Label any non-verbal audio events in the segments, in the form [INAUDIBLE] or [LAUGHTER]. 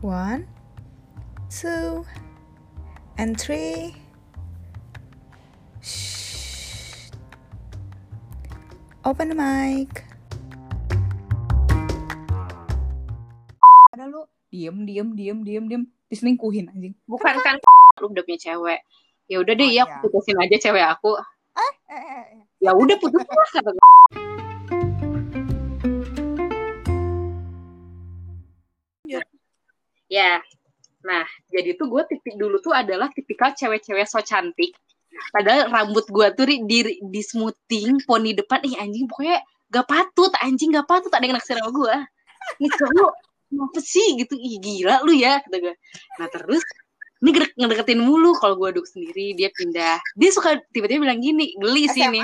One, two, and three. Shh. Open the mic. ada lu diem diem diem diem diem diselingkuhin anjing bukan kan lu udah punya cewek ya udah deh Oh, ya iya. putusin aja cewek aku Eh, eh, eh. ya udah putus lah kata gue ya. Nah jadi tuh gue tipik dulu tuh adalah tipikal cewek-cewek so cantik. Padahal rambut gue tuh di, di, di smoothing poni depan ih anjing pokoknya gak patut anjing gak patut ada yang naksir sama gue nih cowok apa sih gitu ih gila lu ya kata gue nah terus ini ngedek- ngedeketin mulu kalau gue duduk sendiri dia pindah. Dia suka tiba-tiba bilang gini geli sih nih.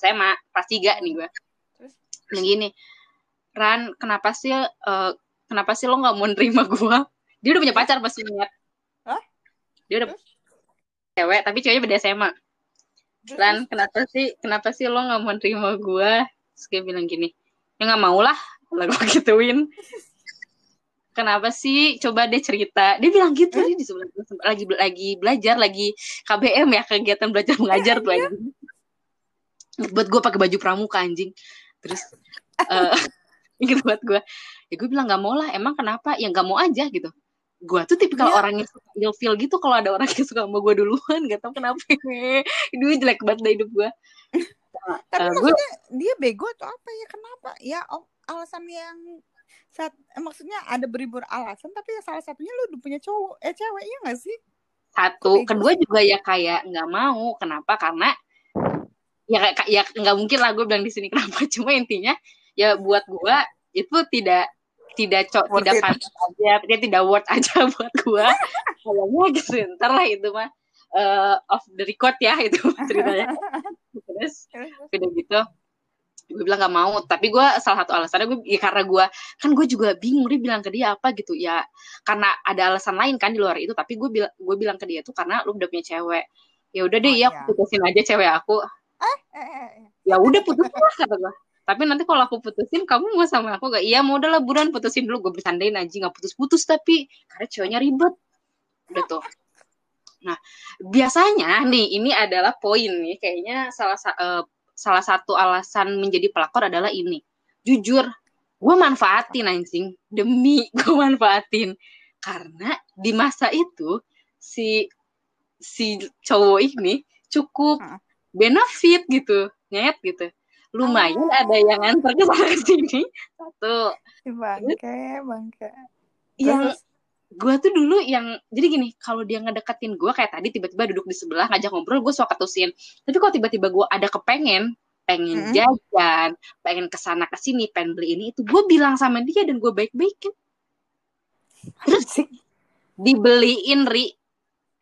Saya mah pas tiga nih gue Terus? bilang gini Ran kenapa sih eh, kenapa sih lo nggak mau nerima gue dia udah punya pacar pasti ingat Hah? dia udah cewek tapi ceweknya beda SMA Ran kenapa sih kenapa sih lo nggak mau nerima gue terus dia bilang gini ya nggak mau lah. Lah gue gituin. Kenapa sih? Coba deh cerita. Dia bilang gitu dia di sebelah lagi lagi belajar lagi KBM ya kegiatan belajar mengajar tuh anjing. Buat gue pakai baju pramuka anjing. Terus [LAUGHS] eh [LAUGHS] gitu buat gue ya gue bilang nggak mau lah emang kenapa ya nggak mau aja gitu gue tuh tipikal Iya. orang yang suka feel gitu kalau ada orang yang suka sama gue duluan gak tau kenapa [LAUGHS] itu jelek banget deh hidup gue [LAUGHS] Tapi Eh, gue- maksudnya dia bego atau apa ya? Kenapa? Ya oh, alasan yang saat eh, maksudnya ada beribu alasan tapi ya salah satunya lu udah punya cowok eh cewek ya nggak sih? satu kedua juga ya kayak nggak mau kenapa karena ya kayak ya nggak mungkin lah gue bilang di sini kenapa [LAUGHS] cuma intinya ya buat gue itu tidak tidak cok Worth tidak pantas aja dia tidak worth aja [LAUGHS] buat gue kayaknya gitu ntar lah itu mah eh, off the record ya itu [LAUGHS] ceritanya. Terus udah gitu gue bilang gak mau. Tapi gue salah satu alasannya gue ya karena gue kan gue juga bingung dia bilang ke dia apa gitu. Ya karena ada alasan lain kan di luar itu tapi gue bilang gue bilang ke dia tuh karena lu udah punya cewek. Ya udah deh Oh, ya iya. putusin aja cewek aku. Eh, eh, eh. ya udah putus lah kata gue tapi nanti kalau aku putusin kamu mau sama aku gak iya mau udah buruan putusin dulu. Gue bercandain aja nggak putus-putus tapi. Karena ceweknya ribet. Udah tuh nah biasanya nih ini adalah poin nih. Kayaknya salah sa- eh, salah satu alasan menjadi pelakor adalah ini. Jujur gue manfaatin anjing. Demi [LAUGHS] gue manfaatin. Karena di masa itu si si cowok ini cukup Heeh. benefit gitu nyet gitu lumayan Ah. ada yang antar ke sana sini satu bangke, bangke. yang Terus? gue tuh dulu yang jadi gini kalau dia ngedeketin gue kayak tadi tiba-tiba duduk di sebelah ngajak ngobrol gue suka ketusin tapi kalau tiba-tiba gue ada kepengen pengen Mm-mm. jajan pengen ke sana ke sini pengen beli ini itu gue bilang sama dia dan gue baik-baikin Anjing. dibeliin ri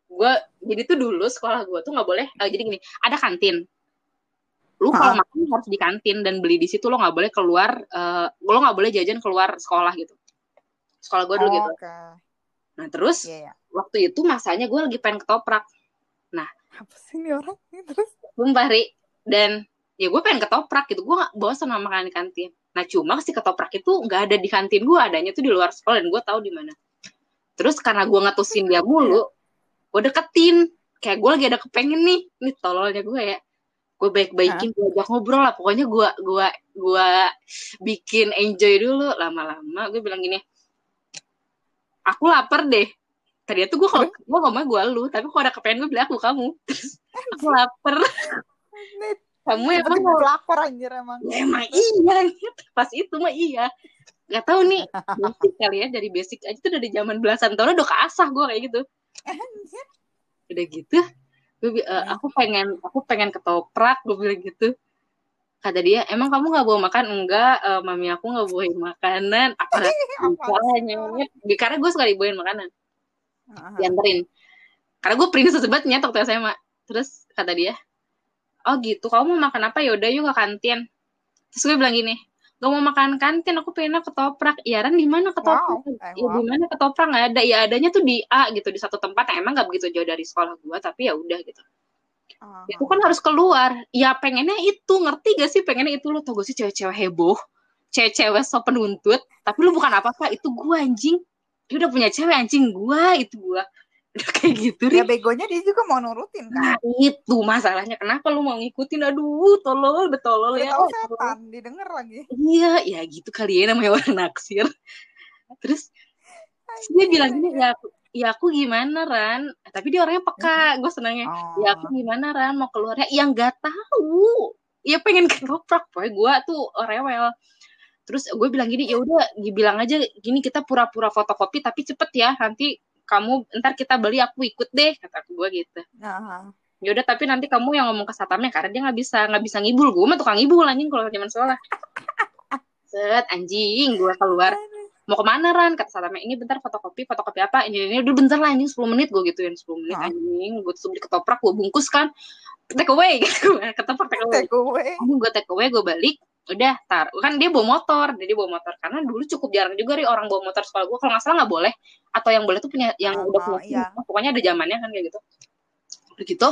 gue jadi tuh dulu sekolah gue tuh nggak boleh eh, jadi gini ada kantin lu kalau Ha. makan harus di kantin dan beli di situ lo nggak boleh keluar eh, lo nggak boleh jajan keluar sekolah gitu. Sekolah gue dulu gitu. Oke. nah terus Iya, iya. waktu itu masanya gue lagi pengen ketoprak. Apa sih ini orang? Terus? Sumpah ri. Dan ya gue pengen ketoprak gitu. Gue gak bosan sama makanan di kantin. Nah cuma si ketoprak itu nggak ada di kantin gue adanya tuh di luar sekolah dan gue tahu di mana. Terus karena gue ngetusin dia mulu gue deketin. Kayak gue lagi ada kepengen nih. Nih tololnya gue ya gue baik-baikin gue ajak ngobrol lah. Pokoknya gue gue gue bikin enjoy dulu. Lama-lama gue bilang gini aku lapar deh. Tadi tuh gue kalau gue ngomong gue lu tapi kalau ada kepengen gue bilang aku kamu. Terus aku lapar. Kamu emang tiba-tiba pelakor anjir emang. Ya, emang iya pas itu mah iya. Nggak tahu nih [LAUGHS] basic kali ya dari basic aja tuh dari zaman belasan tahun udah keasah gue kayak gitu. Udah gitu gue bi- eh, aku pengen aku pengen ketoprak gue bilang gitu. Kata dia emang kamu nggak bawa makan? Enggak eh, mami aku nggak bawain makanan. [LAUGHS] Apa Apa karena gue suka dibawain makanan. Heeh. dianterin. Karena gue prinsip banget nyet waktu SMA terus kata dia oh gitu kamu mau makan apa? Yaudah yuk ke kantin. Terus gue bilang gini gak mau makan kantin aku pengennya ketoprak. Ya Ran di mana ketoprak? Wow. Ya di mana ketoprak? Nggak ada. Ya adanya tuh di A gitu di satu tempat. Yang emang gak begitu jauh dari sekolah gue tapi ya udah gitu. Heeh. itu kan harus keluar. Ya pengennya itu. Ngerti gak sih pengennya itu? Lo tau gak sih cewek-cewek heboh? Cewek-cewek so penuntut. Tapi lu bukan apa-apa. Itu gue anjing. Dia udah punya cewek anjing gua itu gua [LAUGHS] kayak gitu Ya begonya dia juga mau nurutin kan. nah itu masalahnya. Kenapa lu mau ngikutin? Aduh tolol betolol ya. tahu setan, didengar lagi. iya ya gitu kali ya namanya orang naksir. Terus dia bilang gini ya aku, ya aku gimana Ran? Tapi dia orangnya peka gue senangnya. Oh. ya aku gimana Ran? Mau keluarnya? Yang nggak tahu. Ya pengen ketoprak pokoknya gue tuh rewel. Terus gue bilang gini ya udah bilang aja gini kita pura-pura fotokopi tapi cepet ya nanti kamu ntar kita beli aku ikut deh kata gue gitu. Nah, ya udah tapi nanti kamu yang ngomong ke satpamnya karena dia nggak bisa nggak bisa ngibul. Gue mah tukang ngibul anjing kalau zaman sekolah. [LAUGHS] Set anjing gue keluar. Mau ke mana Ran? Kata satpamnya ini bentar fotokopi fotokopi apa? Ini ini udah bentar lah anjing 10 menit. Gue gituin 10 menit Hah? anjing. Gue tuh beli ketoprak gue bungkus kan. Take away [LAUGHS] gitu. Ketoprak take away. Take away. gue take away gue balik udah tar. Kan dia bawa motor. Dia bawa motor. Karena dulu cukup jarang juga ri orang bawa motor sekolah gue kalau nggak salah nggak boleh. Atau yang boleh tuh punya yang Oh, udah punya iya. SIM. pokoknya ada zamannya kan kayak gitu. Udah gitu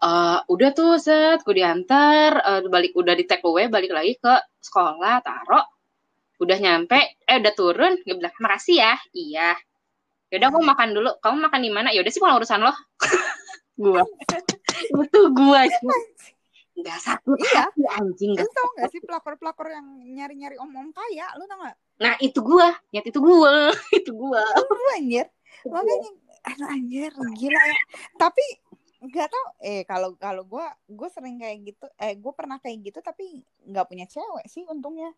eh, udah tuh set. Gue diantar eh, balik. Udah di take away balik lagi ke sekolah. Taro. Udah nyampe. Eh udah turun. Gue bilang makasih ya. Iya. Yaudah aku makan dulu. Kamu makan di mana? Yaudah sih bukan urusan lo. [LAUGHS] Gua. [LAUGHS] Itu gua nggak satu Iya. hati [LAUGHS] anjing Lu nggak tau gak sih pelakor-pelakor yang nyari-nyari om-om kaya? Lu tau gak? nah itu gua nyat itu gua [LAUGHS] itu gua Lu anjir. Makanya, aduh anjir, gila ya. Tapi nggak tau eh kalau kalau gue gue sering kayak gitu eh gue pernah kayak gitu tapi nggak punya cewek sih untungnya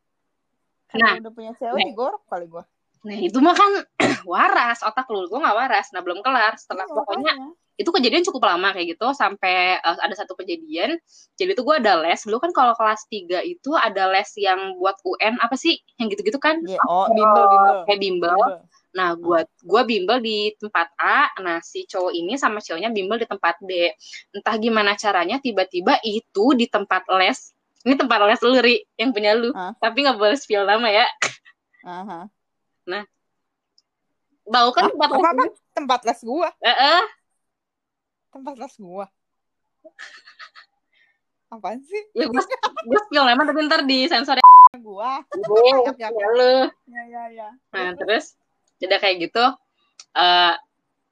Nah, kalau udah punya cewek nah. digorok kali gue nah itu mah kan [CLEARS THROAT] waras otak lu gua nggak waras. Nah belum kelar setelah Iya, pokoknya itu kejadian cukup lama kayak gitu sampai eh, ada satu kejadian. Jadi tuh gue ada les. Dulu kan kalau kelas 3 itu ada les yang buat UN apa sih? Yang gitu-gitu kan? Iya, oh bimbel bimbel. Kayak bimbel. Nah gua gua bimbel di tempat A. Nah si cowok ini sama cowoknya bimbel di tempat B. Entah gimana caranya tiba-tiba itu di tempat les. Ini tempat les lu Ri, yang punya lu. Hah? tapi nggak boleh spill nama ya Aha. tahu kan tempat apa les apa? ini? tempat les eh, tempat les gue [LAUGHS] apaan sih? Ya gue gue spill nama tapi ntar di sensor ya. [LAUGHS] Yap, yap, ya ya ya ya. Nah, terus jadi kayak gitu. eh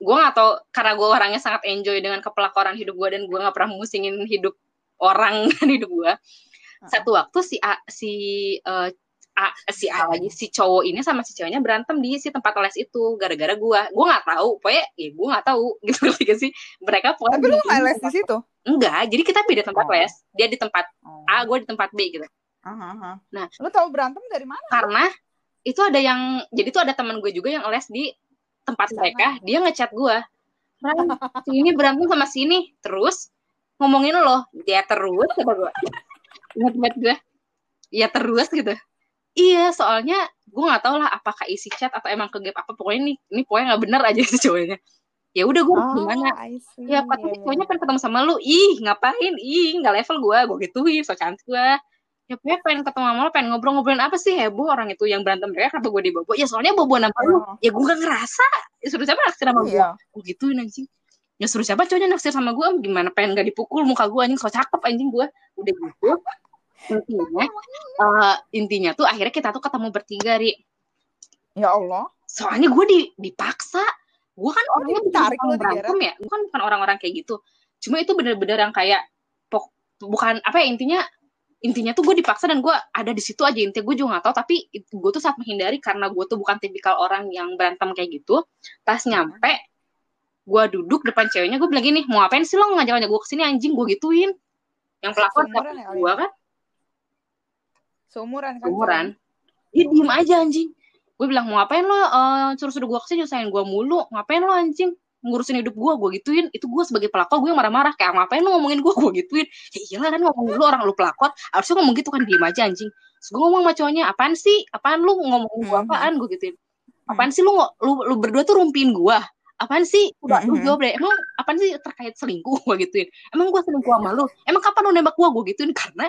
gue gak tau karena gue orangnya sangat enjoy dengan kepelakoran hidup gue dan gue gak pernah musingin hidup orang [LAUGHS] dan hidup gue. Satu waktu si si eh, A, si A lagi si cowok ini sama si ceweknya berantem di si tempat les itu gara-gara gue. Gue nggak tahu, pokoknya ya gue nggak tahu [LAUGHS] gitu ngerti gak sih. Mereka pokoknya tapi lu nggak les di situ Enggak, jadi kita beda tempat Oh. les. Dia di tempat oh. A, gue di tempat B gitu. Aha. Nah. lu tahu berantem dari mana karena itu ada yang jadi tuh ada teman gue juga yang les di tempat Sana. mereka dia ngechat gue Ran, [LAUGHS] si ini berantem sama si ini terus ngomongin lo ya terus kata gue [LAUGHS] ingat banget gue ya terus gitu iya soalnya gue nggak tahu lah apakah isi chat atau emang ke gap apa pokoknya ini ini pokoknya nggak bener aja [LAUGHS] si cowoknya. Ya udah gue gimana? Oh, see. ya katanya cowoknya pengen ketemu sama lu. Ih ngapain? Ih nggak level gue gue gituin so cantik gue ya pokoknya pengen ketemu sama lu pengen ngobrol-ngobrolin apa sih? Heboh orang itu yang berantem mereka kenapa gue dibawa ya soalnya bobo nama lu. Oh, ya gue gak ngerasa. Ya suruh siapa naksir sama gue iya. Gue gituin anjing. Ya suruh siapa cowoknya naksir sama gue gimana pengen gak dipukul muka gue anjing? So cakep anjing gue udah gitu intinya eh, intinya tuh akhirnya kita tuh ketemu bertiga ri. Ya Allah. Soalnya gue di, dipaksa. Gue kan Oh, orangnya lu berantem ya. Gue kan bukan orang-orang kayak gitu. Cuma itu bener-bener yang kayak pok bukan apa ya intinya intinya tuh gue dipaksa dan gue ada di situ aja. Intinya gue juga nggak tahu tapi gue tuh saat menghindari karena gue tuh bukan tipikal orang yang berantem kayak gitu. Pas nyampe gue duduk depan ceweknya gue bilang gini mau ngapain sih lo ngajak-ngajak gue ke sini anjing? Gue gituin. Yang pelakor Seumuran ya gue kan seumuran kan umuran dia diem aja anjing. Gue bilang mau ngapain lo uh, suruh suruh gue ke sini nyusahin gue mulu? Ngapain lo anjing? Ngurusin hidup gue gue gituin. Itu gue sebagai pelakor gue yang marah-marah. Kayak ngapain lo ngomongin gue gue gituin? Ya iyalah kan ngomongin lu orang lu pelakor. Harusnya ngomong gitu kan diem aja anjing. Terus gue ngomong sama cowoknya apaan sih? Apaan lu ngomongin gue Mhm. apaan? Gue gituin. Apaan sih lu ngo- lu, lu berdua tuh rumpiin gue apaan sih? Udah lu Mhm. jawab deh emang apaan sih terkait selingkuh? Gue gituin. Emang gue selingkuh sama lu? Emang kapan lu nembak gue gue gituin. Karena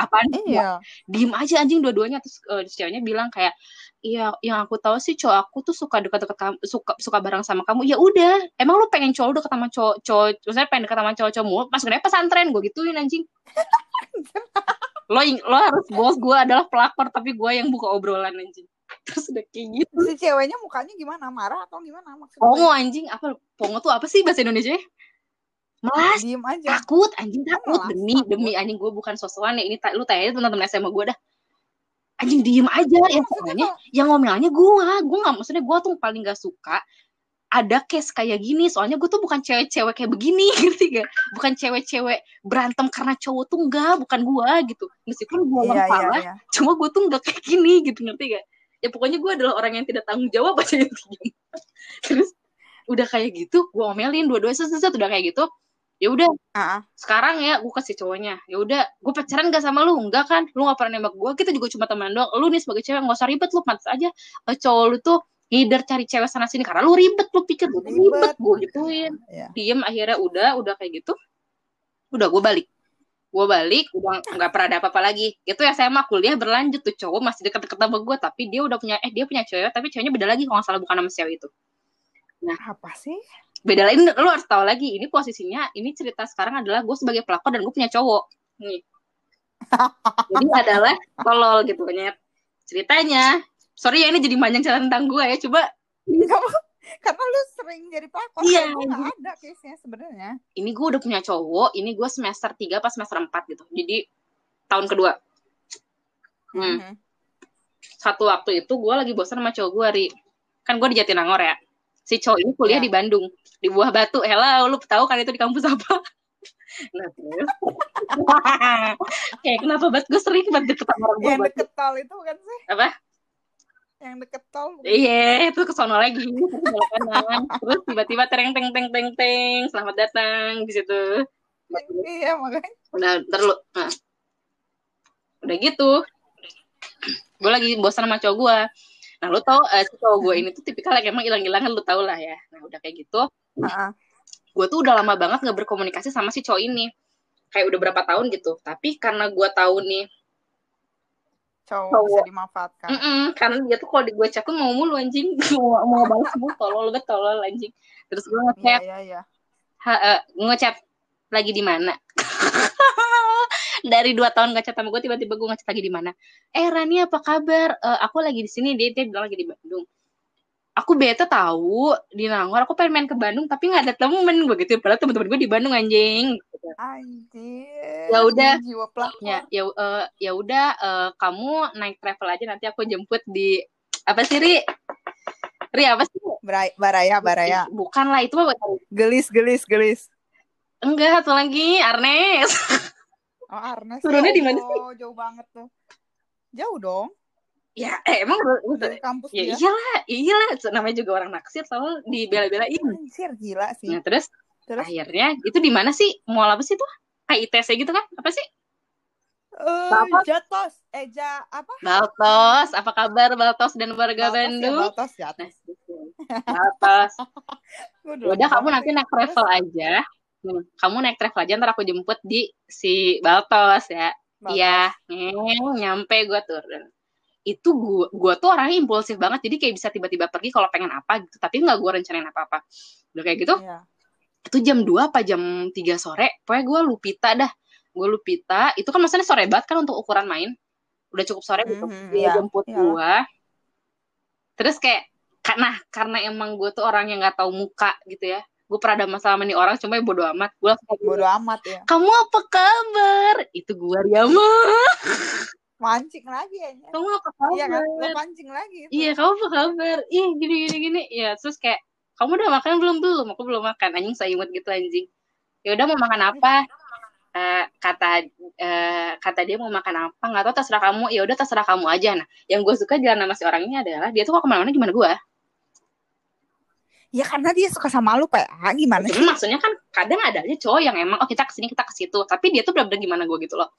apaan iya. Diem aja anjing dua-duanya. Terus si ceweknya bilang kayak iya yang aku tahu sih cowok aku tuh suka dekat-dekat kamu suka suka bareng sama kamu. Ya udah. Emang lu pengen cowok lu deket sama cowok cowok maksudnya pengen dekat sama cowok-cowok mulu? Pas gede pesantren gue gituin anjing. [LAUGHS] Lo lo harus bos gue adalah pelakor tapi gue yang buka obrolan anjing. Terus udah kayak gitu. Si ceweknya mukanya gimana? Marah atau gimana maksudnya? Pongo anjing. Apa pongo tuh apa sih bahasa Indonesia melas diem aja. takut anjing takut. melas, demi takut. demi anjing gue bukan sosokan ya. Ini ta- lu tanya teman-teman SMA gue dah. Anjing diem aja. Yang maksudnya ngomelnya yang ngomelnya gue gue nggak maksudnya gue tuh paling gak suka ada case kayak gini. Soalnya gue tuh bukan cewek-cewek kayak begini [LAUGHS] ngerti gak bukan cewek-cewek berantem karena cowok tuh enggak bukan gue gitu. Meskipun gue iya iya salah iya. cuma gue tuh nggak kayak gini gitu ngerti gak ya pokoknya gue adalah orang yang tidak tanggung jawab aja. Intinya [LAUGHS] terus udah kayak gitu gue omelin. Dua-duanya set udah kayak gitu ya udah Ah, ah. sekarang ya gue kasih cowoknya. Ya udah gue pacaran gak sama lu? Enggak kan? Lu gak pernah nembak gue kita juga cuma teman doang. Lu nih sebagai cewek gak usah ribet lu pantas aja. Eh, cowok lu tuh ngider cari cewek sana sini karena lu ribet lu pikir gue ribet. Ribet. gue gituin. Iya. diem akhirnya udah udah kayak gitu udah gue balik. Gue balik udah nggak pernah ada apa-apa lagi. Itu ya saya mah kuliah berlanjut tuh cowok masih deket-deket sama gue tapi dia udah punya eh dia punya cewek tapi ceweknya beda lagi kalau nggak salah bukan sama cewek itu. Apa sih beda lain lu harus tahu lagi ini posisinya ini cerita sekarang adalah gue sebagai pelakor dan gue punya cowok. Nih. Jadi adalah tolol gitu nyet. Ceritanya sorry ya ini jadi panjang cerita tentang gue ya coba. Kamu, karena lu sering jadi pelakor Iya, gue nggak ada case nya sebenarnya. Ini gue udah punya cowok ini gue semester 3 pas semester 4 gitu. Jadi tahun kedua. Hmm. Mhm. satu waktu itu gue lagi bosan sama cowok gue ri. Kan gue di Jatinangor ya si cowok ini kuliah Ya. di Bandung di Buah Batu hello lu tahu kan itu di kampus apa [LAUGHS] nah terus kayak kenapa banget gue sering banget deket sama orang gue yang deket tol itu kan sih apa yang deket tol? Iya, itu ke sono lagi. Terus tiba-tiba tereng teng teng teng teng, selamat datang di situ. iya makanya Udah terlalu, nah. udah gitu. Gue lagi bosan sama cowok gue. Nah, lu tau eh, si cowok gue ini tuh tipikal yang emang hilang-hilangan lu tau lah ya. Nah, udah kayak gitu, ah. gue tuh udah lama banget gak berkomunikasi sama si cowok ini. Kayak udah berapa tahun gitu. Tapi karena gue tahu nih, cowok Cowok. bisa dimanfaatkan Mm-mm, karena dia tuh kalau di gue chat tuh mau mulu anjing, [LAUGHS] mau mau balas mulu, tolol banget tolol anjing. Terus gue iya ngechat, iya iya ha, ngechat lagi di mana dari dua tahun ngechat sama gue tiba-tiba gue ngechat lagi di mana? Eh Rani apa kabar? Eh, aku lagi di sini dia dia bilang lagi di Bandung. Aku bete tahu di Nangor aku pengen main ke Bandung tapi nggak ada temen. Gue gitu padahal temen-temen gue di Bandung anjing. Anjir Ya udah. ya ya eh, ya udah eh, kamu naik travel aja nanti aku jemput di apa sih Ri? Ri apa sih? Barai- baraya baraya. Bukan lah itu mah gelis gelis gelis. Enggak satu lagi Arnes [LAUGHS] oh Arnes Turunnya ya di mana Allah, jauh banget tuh. Jauh dong. Ya eh, emang dari kampus ya dia. iyalah iyalah. Namanya juga orang naksir selalu dibela-belain. Anjir gila sih. Nah terus terus? akhirnya itu di mana sih? Mall apa sih tuh? Kayak ITC gitu kan? Apa sih? Eh Bapak. jatos eh ja apa? Baltos. Apa kabar Baltos dan warga Baltos ya, Bandung? Baltos nah jatos gitu. Baltos. [LAUGHS] Gua Ya udah kamu nanti ya. naik travel aja Hmm, kamu naik travel aja ntar aku jemput di si Baltos ya. Iya Ngeng, nyampe gue turun. Itu gua gua tuh orangnya impulsif banget jadi kayak bisa tiba-tiba pergi kalau pengen apa gitu tapi nggak gue rencanain apa-apa. Udah kayak gitu Iya. itu jam 2 apa jam 3 sore pokoknya gue lupita dah. Gue lupita itu kan maksudnya sore banget kan untuk ukuran main. Udah cukup sore gitu Mhm, dia iya, jemput iyalah. gue terus kayak karena karena emang gue tuh orang yang nggak tahu muka gitu ya gue pernah ada masalah sama nih orang cuma ya bodo amat. Gue langsung bodo amat ya. Kamu apa kabar? Itu gue Riama mancing lagi ya. Kamu apa kabar iya kan? Lo pancing lagi itu. iya kamu apa kabar? Ih gini gini gini. Ya terus kayak kamu udah makan belum belum? Aku belum makan. Anjing saya imut gitu anjing. Ya udah mau makan apa? Eh, kata eh, kata dia mau makan apa? Nggak tahu terserah kamu. Ya udah terserah kamu aja. Nah yang gue suka jalan sama si orang ini adalah dia tuh kok ke mana-mana gimana gue ya karena dia suka sama lu pak. Ah, gimana sih maksudnya kan kadang ada aja cowok yang emang oh kita ke sini kita ke situ. Tapi dia tuh benar-benar gimana gue gitu loh.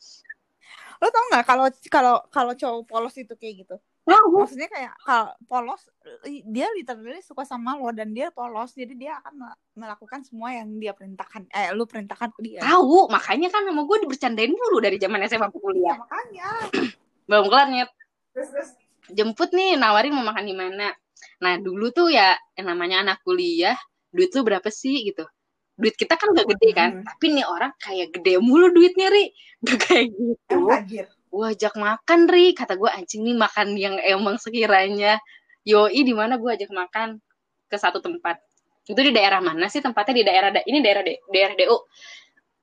Lo tau nggak kalau kalau kalau cowok polos itu kayak gitu? Wah, gue maksudnya kayak kalau polos dia literally suka sama lo dan dia polos. Jadi dia akan me- melakukan semua yang dia perintahkan eh lu perintahkan ke dia. Tahu. Makanya kan sama gue dibercandain dulu dari zaman SMA ke ya kuliah. makanya. [CLEARS THROAT] Belum kelar nyet. Terus terus. Jemput nih nawarin mau makan di mana nah dulu tuh ya yang namanya anak kuliah duit tuh berapa sih gitu. Duit kita kan gak gede kan Hmm. tapi nih orang kayak gede mulu duitnya ri. [LAUGHS] Udah kayak gitu. Gue ajak makan ri. Kata gue anjing nih makan yang emang sekiranya yoi di mana gue ajak makan ke satu tempat. Itu di daerah mana sih? Tempatnya di daerah da- ini daerah D- daerah DU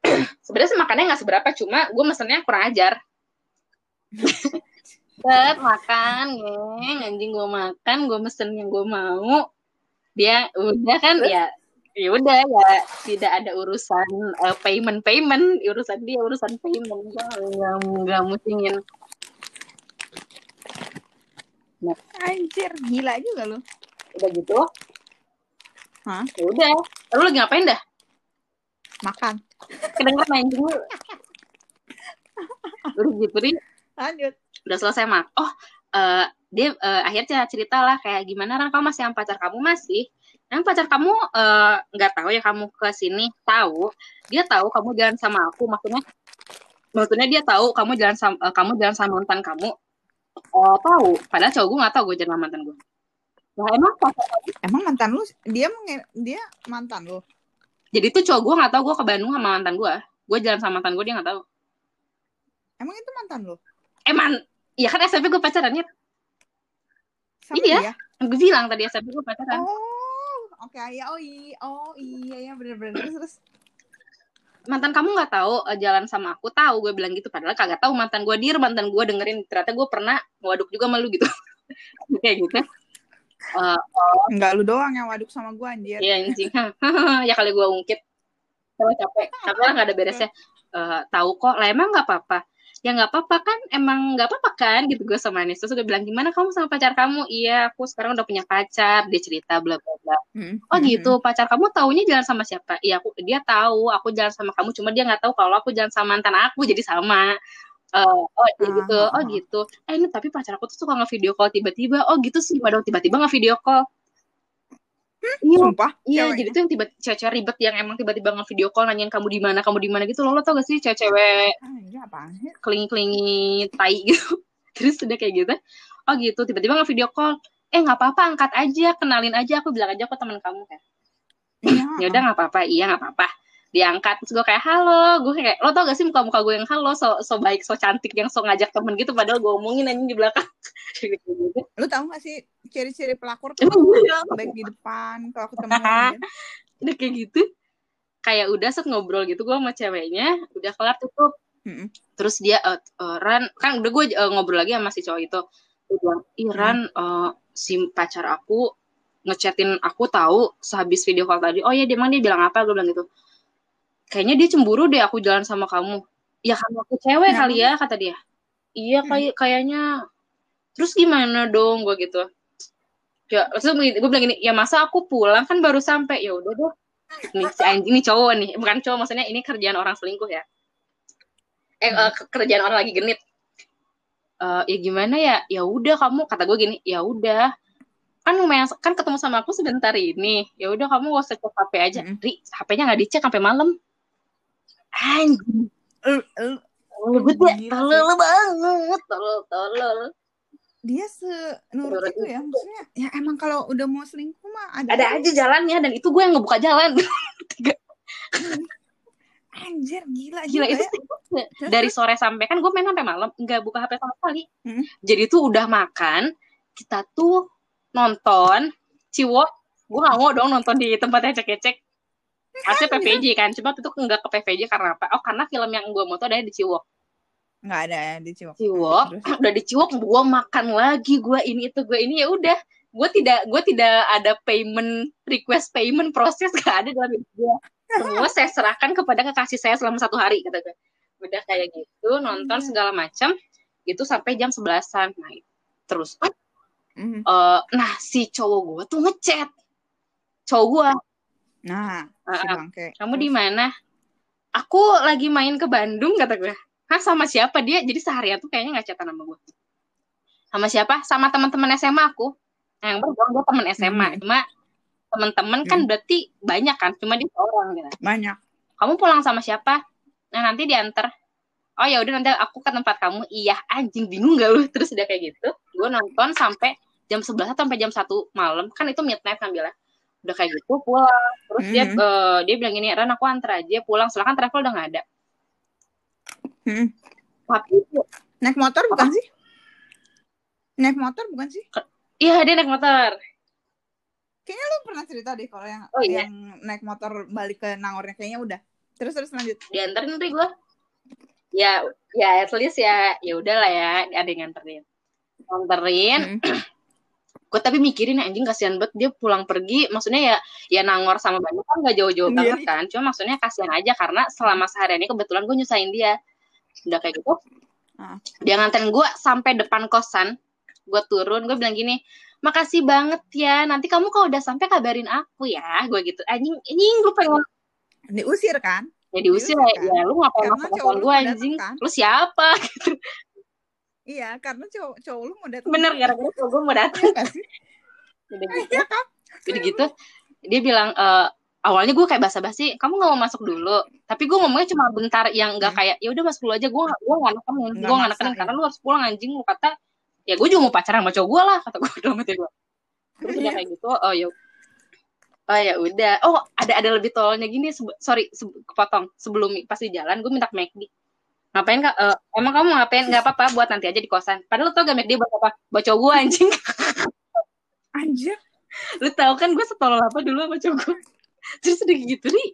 [CLEARS THROAT] sebenarnya makannya nggak seberapa cuma gue mesennya kurang ajar [LAUGHS] Set, makan geng. Anjing gue makan gue mesen yang gue mau. Dia udah kan ya ya udah ya tidak ada urusan eh, payment payment. Urusan dia urusan payment. Gue nggak nggak musingin. Anjir, gila juga lu. udah gitu? Hah? ya udah. Lu lagi ngapain dah? Makan. kedengeran anjing lu. [LAUGHS] Udah gitu nih Lanjut. Udah selesai mak. Oh eh, dia eh, akhirnya cerita lah kayak gimana Ran kamu masih yang pacar kamu masih? Yang pacar kamu eh, nggak tahu ya kamu ke sini. Tahu. Dia tahu kamu jalan sama aku maksudnya maksudnya dia tahu kamu jalan sama eh, kamu jalan sama mantan kamu. Eh, tahu. Padahal cowok gue nggak tahu gue jalan sama mantan gue nah emang pacar Emang mantan lu dia dia mantan lu. jadi tuh cowok gue nggak tahu gue ke Bandung sama mantan gue gue jalan sama mantan gue dia nggak tahu. Emang itu mantan lu? emang iya kan SMP gue pacaran ya Sama Iya. dia? gue bilang tadi SMP gue pacaran Oh, oke ya. Oh iya, oh iya ya bener-bener terus terus. mantan kamu nggak tahu eh, jalan sama aku tahu gue bilang gitu padahal kagak tahu mantan gue dir mantan gue dengerin ternyata gue pernah ngaduk juga malu gitu [LAUGHS] kayak gitu Eh, Enggak lu doang yang waduk sama gua anjir. Iya anjing. [LAUGHS] ya kali gue ungkit. Kalau capek, capek lah nggak ada beresnya. Eh, tahu kok, lah emang nggak apa-apa. Ya nggak apa-apa kan, emang nggak apa-apa kan gitu gue sama Anis. Terus udah bilang gimana kamu sama pacar kamu? Iya, aku sekarang udah punya pacar. Dia cerita bla bla bla. Hmm, Oh hmm, gitu, pacar kamu taunya jalan sama siapa? Iya, aku dia tahu aku jalan sama kamu, cuma dia nggak tahu kalau aku jalan sama mantan aku, jadi sama. Eh, oh Ah, gitu, ah, oh ah. gitu. Eh ini tapi pacar aku tuh suka nge-video call tiba-tiba. Oh gitu sih, padahal tiba-tiba nge-video call. Iya, Sumpah. Iya, ceweknya. jadi tuh yang tiba cewek ribet yang emang tiba-tiba nge-video call nanyain kamu di mana, kamu di mana gitu. Lo, lo tau gak sih cewek-cewek apaan sih? kelingi-kelingi tai gitu. [LAUGHS] Terus udah kayak gitu. Oh gitu, tiba-tiba nge-video call. Eh nggak apa-apa, angkat aja, kenalin aja, aku bilang aja aku teman kamu kan. Iya. Ya udah nggak apa-apa, iya nggak apa-apa. Diangkat. Terus gue kayak halo, gue kayak lo tau gak sih muka-muka gue yang halo, so, so baik, so cantik, yang so ngajak temen gitu, padahal gue omongin anjing di belakang. Gitu. [LAUGHS] Lu tahu gak sih ciri-ciri pelakor tuh baik di depan kalau ketemu lain. udah kayak gitu. Kayak udah set ngobrol gitu gue sama ceweknya udah kelar tutup. Mm-mm. terus dia eh, Ran kan udah gue eh, ngobrol lagi sama si cowok itu. Bilang ih Ran eh, si pacar aku ngechatin aku tahu sehabis video call tadi. Oh ya dia emang dia bilang apa? Gue bilang gitu kayaknya dia cemburu deh aku jalan sama kamu. Ya karena aku cewek kali ya kata dia. Iya Hmm. kayak kayaknya. Terus gimana dong gue gitu. Ya terus gue bilang gini ya masa aku pulang? Kan baru sampai. Ya udah deh. Nih si anjing ini cowok nih. Bukan cowok maksudnya ini kerjaan orang selingkuh ya. Eh Hmm. ke- kerjaan orang lagi genit. Eh, ya gimana ya? Ya udah kamu kata gue gini ya udah. Kan lumayan kan ketemu sama aku sebentar ini. Ya udah kamu gak usah cek HP aja. Mm-mm. ri HP-nya nggak dicek sampai malam anjing Lu- lu- tolol banget Gila sih. tolol banget tolol tolol dia senurut Menurut itu ya maksudnya ya emang kalau udah mau selingkuh mah ada, ada aja jalannya dan itu gue yang ngebuka jalan [LAUGHS] [LAUGHS] anjir gila gila itu ya. sih. dari sore sampai kan gue main sampai malam nggak buka HP sama sekali Hmm. jadi tuh udah makan kita tuh nonton ciwok gue nggak mau dong nonton di tempat ecek-ecek Asli PVJ kan, cuma itu nggak ke PVJ karena apa? Oh karena film yang gue mau tuh ada di Ciwok. nggak ada ya di Ciwok Ciwok, Terus? udah di Ciwok gue makan lagi, gue ini itu gue ini ya udah. Gue tidak gue tidak ada payment request payment proses gak ada dalam hidup gue. Semua [LAUGHS] saya serahkan kepada kekasih saya selama satu hari kata gue. Udah kayak gitu nonton Iya. segala macam itu sampai jam sebelasan. Nah, terus Mhm. eh, nah si cowok gue tuh ngechat cowok gue nah si Ah, bangke. kamu di mana? Aku lagi main ke Bandung kata gue. Hah sama siapa? Dia jadi seharian tuh kayaknya nggak chatan sama gue. Sama siapa? Sama teman-teman SMA aku. Nah, yang baru gue teman SMA Hmm. cuma teman-teman kan Hmm. berarti banyak kan? Cuma dia seorang gitu. Banyak. Kamu pulang sama siapa? Nah nanti diantar. Oh ya udah nanti aku ke tempat kamu. Iya anjing bingung gak lu? [LAUGHS] Terus udah kayak gitu gue nonton sampai jam 11 atau sampai jam 1 malam. Kan itu midnight ngambilnya udah kayak gitu pulang terus dia Mhm. eh, dia bilang gini Ran aku antar aja pulang soalnya kan travel udah nggak ada Hmm. tapi Naik motor bukan sih? Naik motor bukan sih? Iya dia naik motor. Kayaknya lu pernah cerita deh kalau yang Oh, iya. yang naik motor balik ke Nangornya kayaknya udah. Terus terus lanjut. Dianterin nih gue. Ya ya at least ya ya udahlah ya ada yang nganterin. Nganterin. Hmm. Gue tapi mikirin anjing kasihan banget dia pulang pergi. Maksudnya ya ya Nangor sama Bandung kan gak jauh-jauh Sendiri. banget kan. Cuma maksudnya kasihan aja karena selama seharian ini kebetulan gue nyusahin dia. Udah kayak gitu. Ah. dia nganterin gue sampai depan kosan. Gue turun gue bilang gini makasih banget ya nanti kamu kalau udah sampai kabarin aku ya. Gue gitu anjing anjing lu pengen Diusir kan? ya diusir Diusir, ya, ya lu ngapain masuk cowok kosan gue anjing? kan? lu siapa [LAUGHS] Iya, karena cowok cowok lu mau datang. bener gara-gara cowok gue mau datang Iya nggak sih? [LAUGHS] Udah gitu Iya kan? jadi gitu dia bilang eh, awalnya gue kayak basa-basi kamu nggak mau masuk dulu tapi gue ngomongnya cuma bentar yang nggak Hmm. kayak ya udah masuk dulu aja gue gue nggak nekenin Nggak gue nggak nekenin ya. karena lu harus pulang anjing lu kata ya gue juga mau pacaran sama cowok gue lah kata gue dalam hati gue terus udah Iya. kayak gitu oh ya oh ya udah oh ada ada lebih tololnya gini sebe- sorry se- kepotong sebelum pas di jalan gue minta McD ngapain kak Eh, emang kamu ngapain? Nggak apa-apa buat nanti aja di kosan. Padahal lu tau gak McD buat apa? Buat cowok gue anjing. [LAUGHS] Anjir. lu tau kan gue setolol apa dulu sama cowok gue terus udah gitu nih.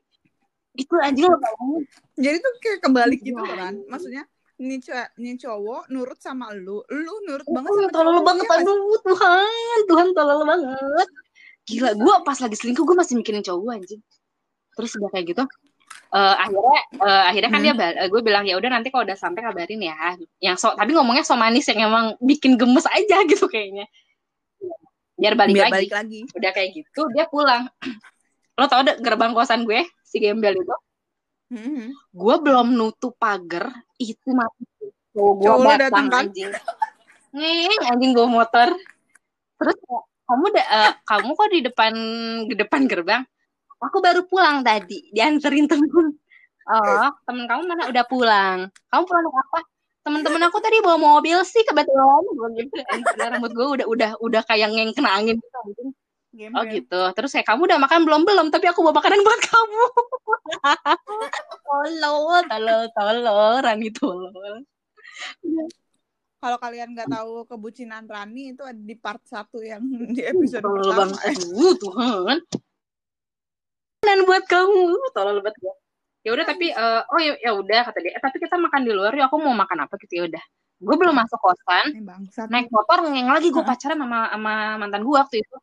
Itu anjing lo tau Jadi tuh kayak kebalik gitu kan. Maksudnya nih cowok, nih cowok nurut sama lu, lu nurut banget Oh, sama tolol banget Iya aduh Tuhan Tuhan tolol banget. Gila gue pas lagi selingkuh gue masih mikirin cowok gue anjing. Terus udah kayak gitu eh, akhirnya eh, akhirnya kan Hmm. dia gue bilang ya udah nanti kalau udah sampai kabarin ya. Yang so tapi ngomongnya so manis yang emang bikin gemes aja [LAUGHS] gitu kayaknya. Biar balik Biar lagi. balik lagi. udah kayak gitu dia pulang. [CLEARS THROAT] Lo tau deh gerbang kosan gue si gembel itu? Mhm. gue belum nutup pagar itu mati. Cowok gue datang kan? anjing. Ngeng anjing bawa motor. Terus kamu da, eh, kamu kok di depan di depan gerbang aku baru pulang tadi dianterin temen oh [LAUGHS] temen kamu mana udah pulang kamu pulang naik apa temen-temen aku tadi bawa mobil sih kebetulan [LAUGHS] gue gitu Anjing, rambut gue udah udah udah kayak ngeng kena angin gitu. Gembel. Oh gitu. Terus kayak kamu udah makan belum belum? Tapi aku bawa makanan buat kamu. [LAUGHS] tolol, tolol, tolol, Rani tolol. Kalau kalian nggak tahu kebucinan Rani itu ada di part 1 yang di episode Tolol pertama. banget. Tuhan. Makanan buat kamu. Tolol banget gue. Ya udah tapi eh, oh ya ya udah kata dia. Eh, tapi kita makan di luar ya. Aku mau makan apa gitu ya udah. Gue belum masuk kosan. Bangsat. Naik motor ngeng lagi gue pacaran sama sama mantan gue waktu itu.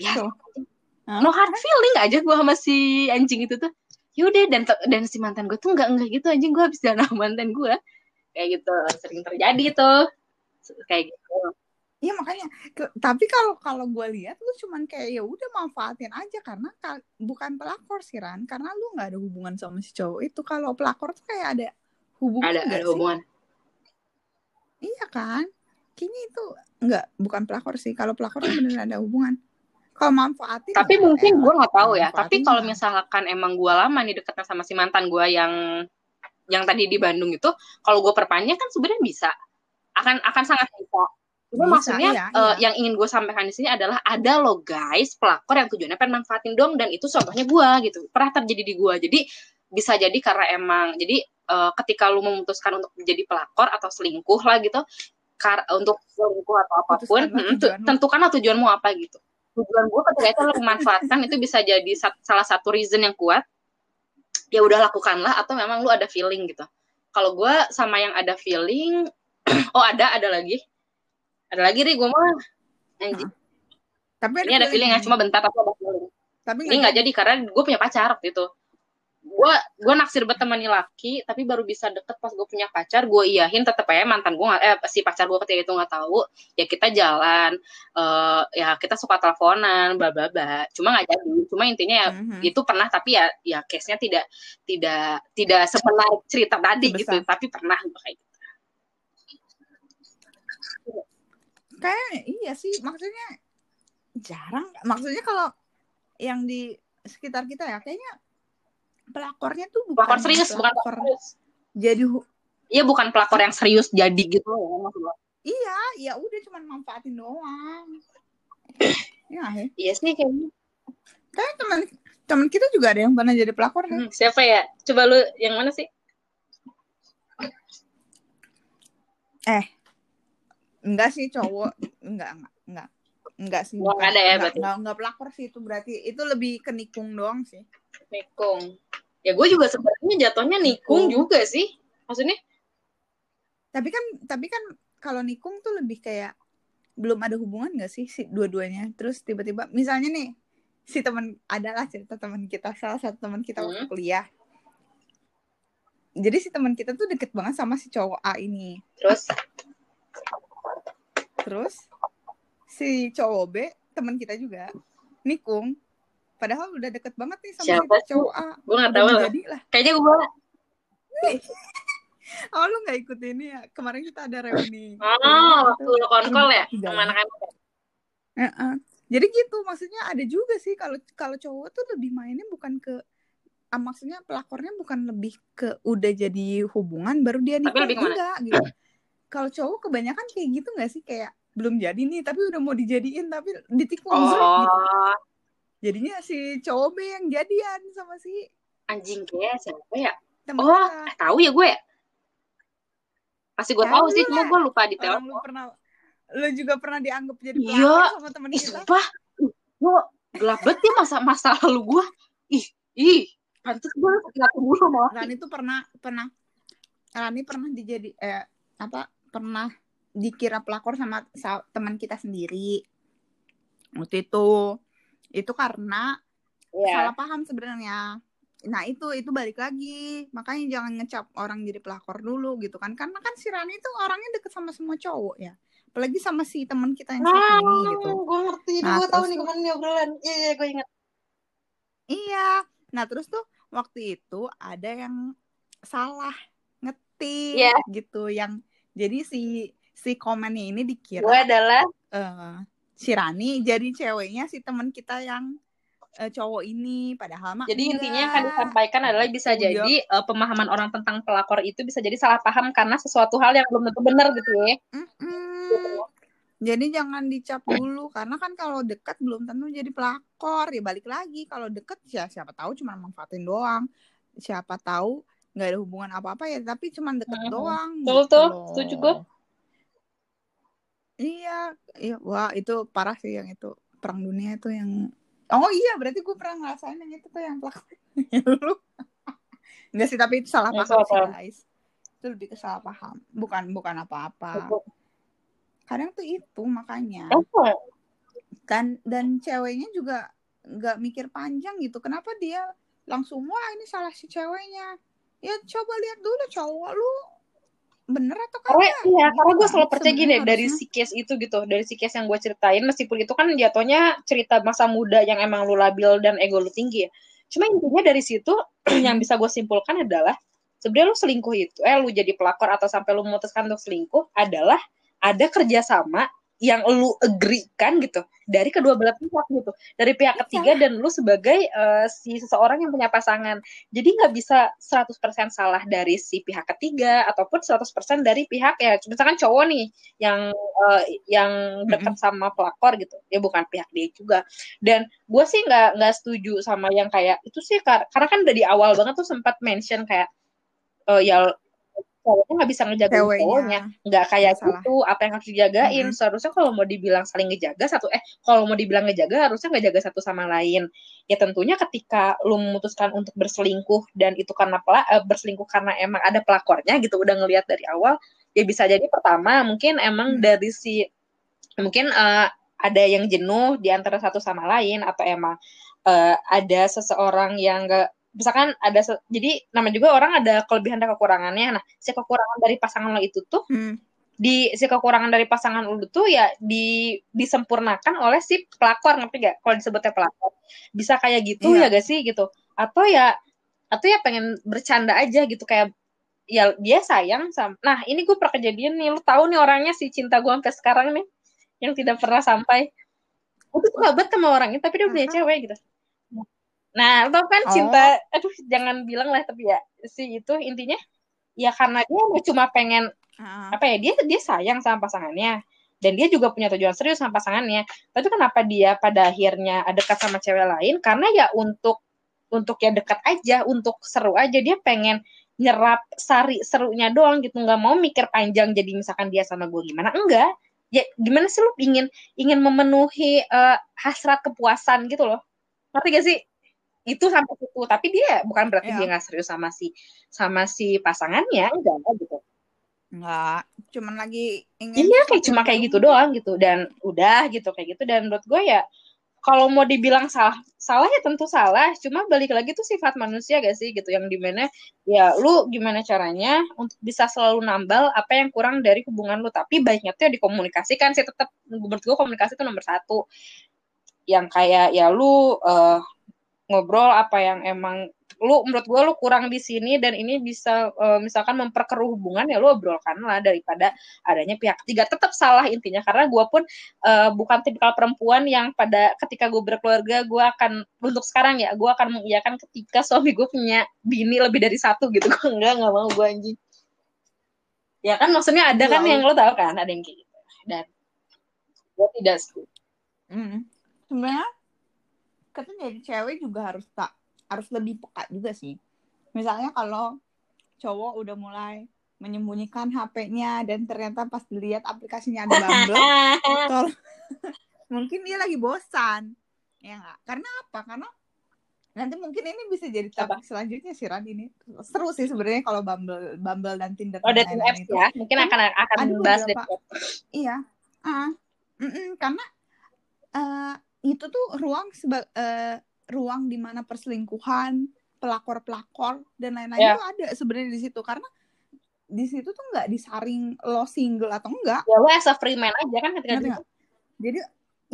Biasa. Hah? No hard feeling aja gue sama si anjing itu tuh. Yaudah dan dan si mantan gue tuh nggak enggak gitu anjing gue habis jalan sama mantan gue kayak gitu sering terjadi tuh kayak gitu Iya makanya. Tapi kalau kalau gue lihat lu cuman kayak ya udah manfaatin aja karena ka- bukan pelakor sih Ran. Karena lu nggak ada hubungan sama si cowok itu. Kalau pelakor tuh kayak ada hubungan ada ada sih? hubungan Iya kan? Kayaknya itu nggak bukan pelakor sih. Kalau pelakor tuh bener ada hubungan. Kalau manfaatin tapi mungkin gue nggak tahu ya tapi kalau misalkan emang gue lama nih deketnya sama si mantan gue yang yang tadi di Bandung itu kalau gue perpanjang kan sebenarnya bisa akan akan sangat bisa Cuma Bisa, maksudnya iya, iya. yang ingin gue sampaikan di sini adalah ada loh guys pelakor yang tujuannya pengen manfaatin dong dan itu contohnya gue gitu. Pernah terjadi di gue jadi bisa jadi karena emang jadi eh, ketika lu memutuskan untuk menjadi pelakor atau selingkuh lah gitu kar untuk selingkuh atau apa pun hmm, tu- tujuanmu. tentukanlah tujuanmu apa gitu. Tujuan gue ketika itu lu memanfaatkan itu bisa jadi sat- salah satu reason yang kuat. Ya udah lakukanlah atau memang lu ada feeling gitu. Kalau gue sama yang ada feeling [CLEARS THROAT] oh ada ada lagi ada lagi nih gue mah Tapi ini ada feeling ya cuma bentar tapi ada feeling Tapi ini nggak jadi. karena gue punya pacar waktu itu. Gue gue naksir banget teman laki tapi baru bisa deket pas gue punya pacar gue iyahin tetep aja mantan gue eh si pacar gue ketika itu nggak tahu ya kita jalan eh ya kita suka teleponan bla bla bla. Cuma nggak jadi. Cuma intinya ya Mhm. itu pernah tapi ya ya case nya tidak tidak tidak semenarik cerita tadi gitu. Tapi pernah gue kayak gitu kayak iya sih maksudnya jarang. Maksudnya kalau yang di sekitar kita ya kayaknya pelakornya tuh bukan pelakor serius bukan pelakor pelakor serius. jadi iya bukan pelakor yang serius jadi gitu loh ya maksud gue iya ya udah cuman manfaatin doang. Ya iya sih kayaknya. Kayak teman teman kita juga ada yang pernah jadi pelakor kan? Hmm, siapa ya? Coba lu yang mana sih? Eh enggak sih cowok enggak enggak enggak enggak sih Nggak bukan. ada ya enggak, berarti? enggak, enggak pelakor sih itu berarti itu lebih ke nikung doang sih Nikung. Ya gue juga sebenarnya jatuhnya nikung Nikung. juga sih. Maksudnya tapi kan tapi kan kalau nikung tuh lebih kayak belum ada hubungan gak sih si dua-duanya terus tiba-tiba misalnya nih si teman adalah cerita teman kita salah satu teman kita waktu Hmm. kuliah jadi si teman kita tuh deket banget sama si cowok A ini terus terus si cowok B teman kita juga nikung padahal udah deket banget nih sama Siapa si cowok A gue udah tahu lah. lah Kayaknya gue [LAUGHS] oh lu nggak ikut ini ya kemarin kita ada reuni Oh, waktu lu konkol ya sama anak-anak. Heeh. Jadi gitu maksudnya ada juga sih kalau kalau cowok tuh lebih mainnya bukan ke ah, maksudnya pelakornya bukan lebih ke udah jadi hubungan baru dia Tapi nikah lebih ke mana? enggak gitu. Kalau cowok kebanyakan kayak gitu nggak sih kayak belum jadi nih tapi udah mau dijadiin tapi ditikung zrek, gitu. Oh, Jadinya si cowok B yang jadian sama si anjing kayak siapa ya? teman Oh, eh, tahu ya gue ya? Pasti gue Tahu tahu sih, cuma gue lupa detail. Orang lu pernah lu juga pernah dianggap jadi Iya. sama teman Ih, kita. sumpah. Gue gelap banget ya masa masa lalu gue. Ih, ih. Pantes gue nggak dulu sama. Rani tuh pernah pernah Rani pernah dijadi eh apa pernah dikira pelakor sama sa- teman kita sendiri waktu itu itu karena Iya. salah paham sebenarnya nah itu itu balik lagi makanya jangan ngecap orang jadi pelakor dulu gitu kan karena kan si Rani itu orangnya deket sama semua cowok ya apalagi sama si teman kita yang satu ini gitu gue ngerti. Nah, gue tahu nih ke mana nih obrolan. Iya, iya, gue ingat. Iya. Nah, terus tuh waktu itu ada yang salah ngetik Iya. gitu yang jadi si si komennya ini Gue dikira adalah eh, si Rani jadi ceweknya si teman kita yang eh, cowok ini. Padahal mah Jadi intinya yang akan disampaikan adalah bisa jadi eh, pemahaman orang tentang pelakor itu bisa jadi salah paham karena sesuatu hal yang belum tentu benar gitu ya. Mm-mm. Jadi jangan dicap dulu karena kan kalau dekat belum tentu jadi pelakor. Ya balik lagi kalau deket ya siapa tahu cuma manfaatin doang. Siapa tahu nggak ada hubungan apa-apa ya tapi cuma deket Mhm. doang Betul gitu tuh, setuju gue. Iya, iya, wah itu parah sih yang itu. Perang dunia itu yang oh iya berarti gue pernah ngerasain yang itu tuh yang pelakor [LAUGHS] lu. Enggak sih tapi itu salah Yang paham sih guys. Itu lebih ke salah paham. Bukan bukan apa-apa. Kadang tuh itu makanya. Dan dan ceweknya juga nggak mikir panjang gitu. Kenapa dia langsung wah ini salah si ceweknya ya coba lihat dulu cowok lu. Bener atau karena kagak? iya Gitu karena gue selalu percaya gini Sebenarnya dari harusnya. si case itu gitu dari si case yang gue ceritain meskipun itu kan jatuhnya cerita masa muda yang emang lu labil dan ego lu tinggi ya. Cuma intinya dari situ [CLEARS THROAT] yang bisa gue simpulkan adalah sebenarnya lu selingkuh itu eh lu jadi pelakor atau sampai lu memutuskan untuk selingkuh adalah ada kerjasama yang lu agree kan gitu dari kedua belah pihak gitu. Dari pihak Iya. ketiga dan lu sebagai eh, si seseorang yang punya pasangan. Jadi nggak bisa 100% salah dari si pihak ketiga ataupun 100% dari pihak ya misalkan cowok nih yang eh, yang dekat sama pelakor gitu. Ya bukan pihak dia juga. Dan gue sih nggak nggak setuju sama yang kayak itu sih kar- karena kan dari awal banget tuh sempat mention kayak eh, ya cowoknya nggak bisa Ceweknya. cowoknya nggak kayak Salah. gitu apa yang harus dijagain Mm-mm. seharusnya kalau mau dibilang saling ngejaga satu eh kalau mau dibilang ngejaga harusnya ngejaga satu sama lain ya tentunya ketika lu memutuskan untuk berselingkuh dan itu karena pela, eh, berselingkuh karena emang ada pelakornya gitu udah ngelihat dari awal ya bisa jadi pertama mungkin emang Hmm. dari si mungkin eh, ada yang jenuh di antara satu sama lain atau emang eh, ada seseorang yang gak misalkan ada jadi nama juga orang ada kelebihan dan kekurangannya. Nah si kekurangan dari pasangan lo itu tuh Hmm. di si kekurangan dari pasangan lu tuh ya di disempurnakan oleh si pelakor ngerti gak kalau disebutnya pelakor. Bisa kayak gitu Iya. ya gak sih? Gitu. Atau ya atau ya pengen bercanda aja gitu kayak ya dia sayang sama nah ini gue pernah kejadian nih lu tahu nih orangnya si cinta gue sampai sekarang nih yang tidak pernah sampai. Gue tuh suka banget sama orangnya tapi dia punya Aha. cewek gitu nah tau kan Oh. cinta aduh jangan bilang lah tapi ya si itu intinya ya karena dia cuma pengen Ah. apa ya dia dia sayang sama pasangannya. Dan dia juga punya tujuan serius sama pasangannya. Tapi kenapa dia pada akhirnya dekat sama cewek lain? Karena ya untuk untuk ya dekat aja untuk seru aja. Dia pengen nyerap sari serunya doang gitu. Nggak mau mikir panjang jadi misalkan dia sama gue gimana. Enggak. Ya gimana sih lu ingin ingin memenuhi uh, hasrat kepuasan gitu loh. Ngerti gak sih itu sampai situ tapi dia bukan berarti yeah. dia nggak serius sama si sama si pasangannya enggak gitu. Enggak, cuman lagi ingin Iya, kayak cuma kayak gitu doang gitu dan udah gitu kayak gitu. Dan menurut gue ya kalau mau dibilang salah salah ya tentu salah cuma balik lagi tuh sifat manusia gak sih gitu yang di mana ya lu gimana caranya untuk bisa selalu nambal apa yang kurang dari hubungan lu. Tapi baiknya tuh ya dikomunikasikan sih tetap menurut gue komunikasi itu nomor satu. Yang kayak ya lu uh, ngobrol apa yang emang lu menurut gue lu kurang di sini dan ini bisa uh, misalkan memperkeruh hubungan ya lu obrolkan lah daripada adanya pihak ketiga. Tetap salah intinya karena gue pun uh, bukan tipikal perempuan yang pada ketika gue berkeluarga gue akan untuk sekarang ya gue akan mengiyakan ketika suami gue punya bini lebih dari satu gitu. Gue [LAUGHS] enggak nggak mau gue anjing. Ya kan maksudnya ada kan yang lo tau kan ada yang kayak gitu. Dan gue tidak setuju. Mm. sebenarnya katanya jadi cewek juga harus tak harus lebih peka juga sih. Misalnya kalau cowok udah mulai menyembunyikan HP-nya dan ternyata pas dilihat aplikasinya ada Bumble, [LAUGHS] [LAUGHS] mungkin dia lagi bosan. Ya enggak? Karena apa? Karena nanti mungkin ini bisa jadi topik selanjutnya sih Ran ini seru sih sebenarnya kalau Bumble Bumble dan Tinder oh dating apps itu. ya mungkin akan akan bahas deh iya uh, mm -mm, karena uh, itu tuh ruang seba uh, ruang di mana perselingkuhan, pelakor-pelakor dan lain-lain yeah. itu ada sebenarnya di situ karena di situ tuh nggak disaring lo single atau enggak. Ya lo as a free man aja kan ketika itu. Jadi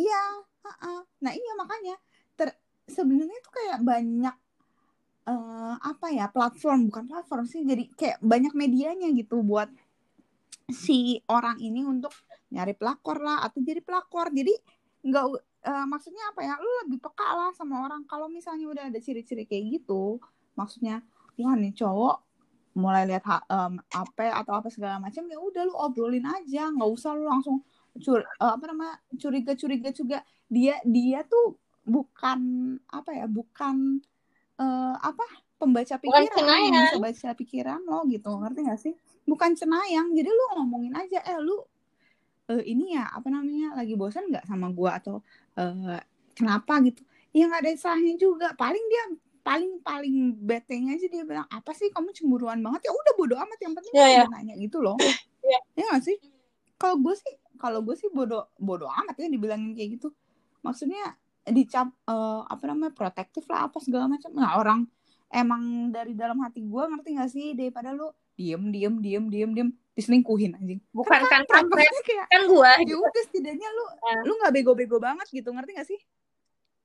iya, uh -uh. nah iya makanya ter sebenarnya tuh kayak banyak uh, apa ya platform bukan platform sih jadi kayak banyak medianya gitu buat si orang ini untuk nyari pelakor lah atau jadi pelakor jadi nggak uh, maksudnya apa ya? Lu lebih peka lah sama orang. Kalau misalnya udah ada ciri-ciri kayak gitu maksudnya wah nih cowok mulai lihat um, apa atau apa segala macam ya udah lu obrolin aja. Nggak usah lu langsung cur uh, apa namanya curiga curiga juga. Dia dia tuh bukan apa ya bukan uh, apa pembaca pikiran bukan bisa baca pikiran lo gitu. Ngerti gak sih? Bukan cenayang. Jadi lu ngomongin aja eh lu uh, ini ya apa namanya lagi bosan nggak sama gue atau uh, kenapa? Gitu. Ya nggak ada salahnya juga. Paling dia paling paling betenya aja dia bilang apa sih kamu cemburuan banget? Ya udah bodo amat. Yang penting yeah, yeah. nanya gitu loh. [LAUGHS] Yeah. ya nggak sih? Kalau gue sih kalau gue sih bodo bodo amat ya dibilangin kayak gitu. Maksudnya dicap uh, apa namanya protektif lah apa segala macam. Nah orang emang dari dalam hati gue ngerti gak sih? Daripada lu diem diem diem diem diem. Diselingkuhin anjing. Bukan kan kan kayak, kan gua. ya gitu. udah setidaknya lu uh. lu nggak bego-bego banget gitu ngerti gak sih?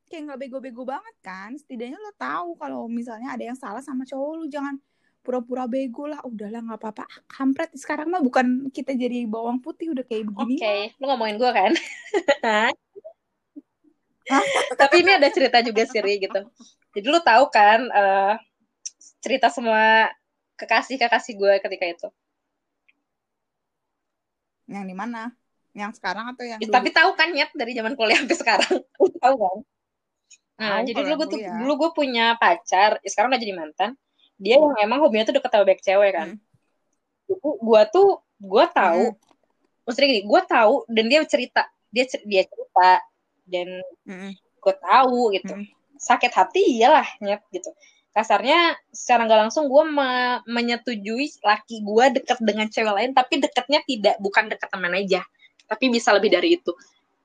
Kayak nggak bego-bego banget kan? Setidaknya lo tahu kalau misalnya ada yang salah sama cowok lu jangan pura-pura bego lah. Udahlah nggak apa-apa. Kampret. Sekarang mah bukan kita jadi bawang putih udah kayak begini. Oke okay. lu ngomongin gua kan? [LAUGHS] Tapi ini ada cerita juga sih gitu. Jadi lu tahu kan uh, cerita semua kekasih kekasih gue ketika itu yang di mana? Yang sekarang atau yang ya, Tapi tahu kan nyet dari zaman kuliah sampai sekarang. [LAUGHS] tahu kan? Nah, jadi dulu gue tuh dulu gue punya pacar, ya sekarang udah jadi mantan. Dia yang emang hobinya tuh deket sama banyak cewek kan. Hmm. Gue tuh gue tahu, hmm. maksudnya gini, gue tahu dan dia cerita, dia dia cerita dan hmm. gue tahu gitu. Hmm. Sakit hati iyalah nyet gitu kasarnya secara nggak langsung gue me menyetujui laki gue deket dengan cewek lain tapi deketnya tidak bukan deket teman aja tapi bisa lebih dari itu.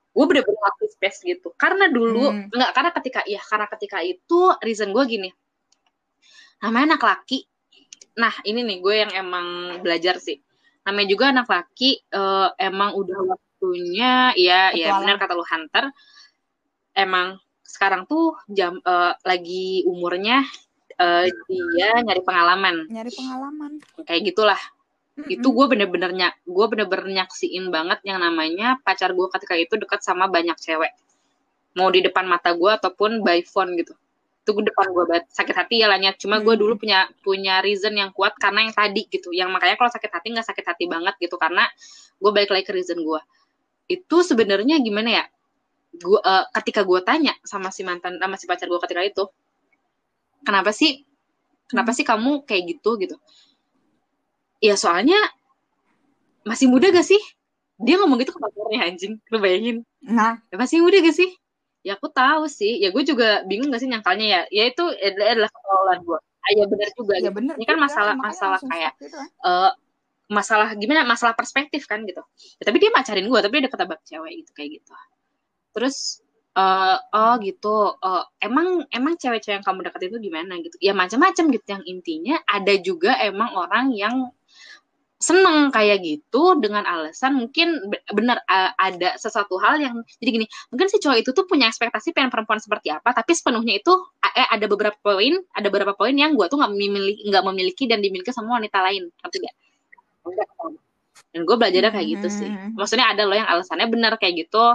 Gue bener-bener waktu space gitu. Karena dulu hmm. nggak karena ketika iya karena ketika itu reason gue gini. Namanya anak laki. Nah ini nih gue yang emang belajar sih. Namanya juga anak laki uh, emang udah waktunya ya ya benar kata lu hunter. Emang sekarang tuh jam uh, lagi umurnya uh, dia nyari pengalaman. Nyari pengalaman. Kayak gitulah. Mm-hmm. itu gue bener-bener nyak gue bener-bener nyaksiin banget yang namanya pacar gue ketika itu dekat sama banyak cewek. Mau di depan mata gue ataupun by phone gitu. Itu gue depan gue banget. Sakit hati ya lahnya cuma gue dulu punya punya reason yang kuat karena yang tadi gitu. Yang makanya kalau sakit hati nggak sakit hati banget gitu. Karena gue balik lagi ke reason gue itu sebenarnya gimana ya? Gue uh, ketika gue tanya sama si mantan sama si pacar gue ketika itu kenapa sih kenapa hmm. sih kamu kayak gitu gitu? Ya soalnya masih muda gak sih? Dia ngomong gitu ke pacarnya anjing. Lu bayangin. Nah, ya, masih muda gak sih? Ya aku tahu sih. Ya gue juga bingung gak sih nyangkalnya ya. Ya itu adalah ketololan gue. Ah, ya benar juga ya gitu. bener ini kan masalah makanya masalah kayak gitu kan. masalah gimana? Masalah perspektif kan gitu. Ya, tapi dia pacarin gue tapi dia deket sama cewek gitu kayak gitu. Terus eh oh gitu eh, emang emang cewek-cewek yang kamu deketin itu gimana gitu ya macam-macam gitu yang intinya ada juga emang orang yang seneng kayak gitu dengan alasan mungkin be- bener uh, ada sesuatu hal yang jadi gini mungkin si cowok itu tuh punya ekspektasi pengen perempuan seperti apa tapi sepenuhnya itu eh, ada beberapa poin ada beberapa poin yang gue tuh nggak memiliki nggak memiliki dan dimiliki sama wanita lain ngerti gak? Enggak. dan gue belajarnya kayak gitu sih Hmm. maksudnya ada loh yang alasannya benar kayak gitu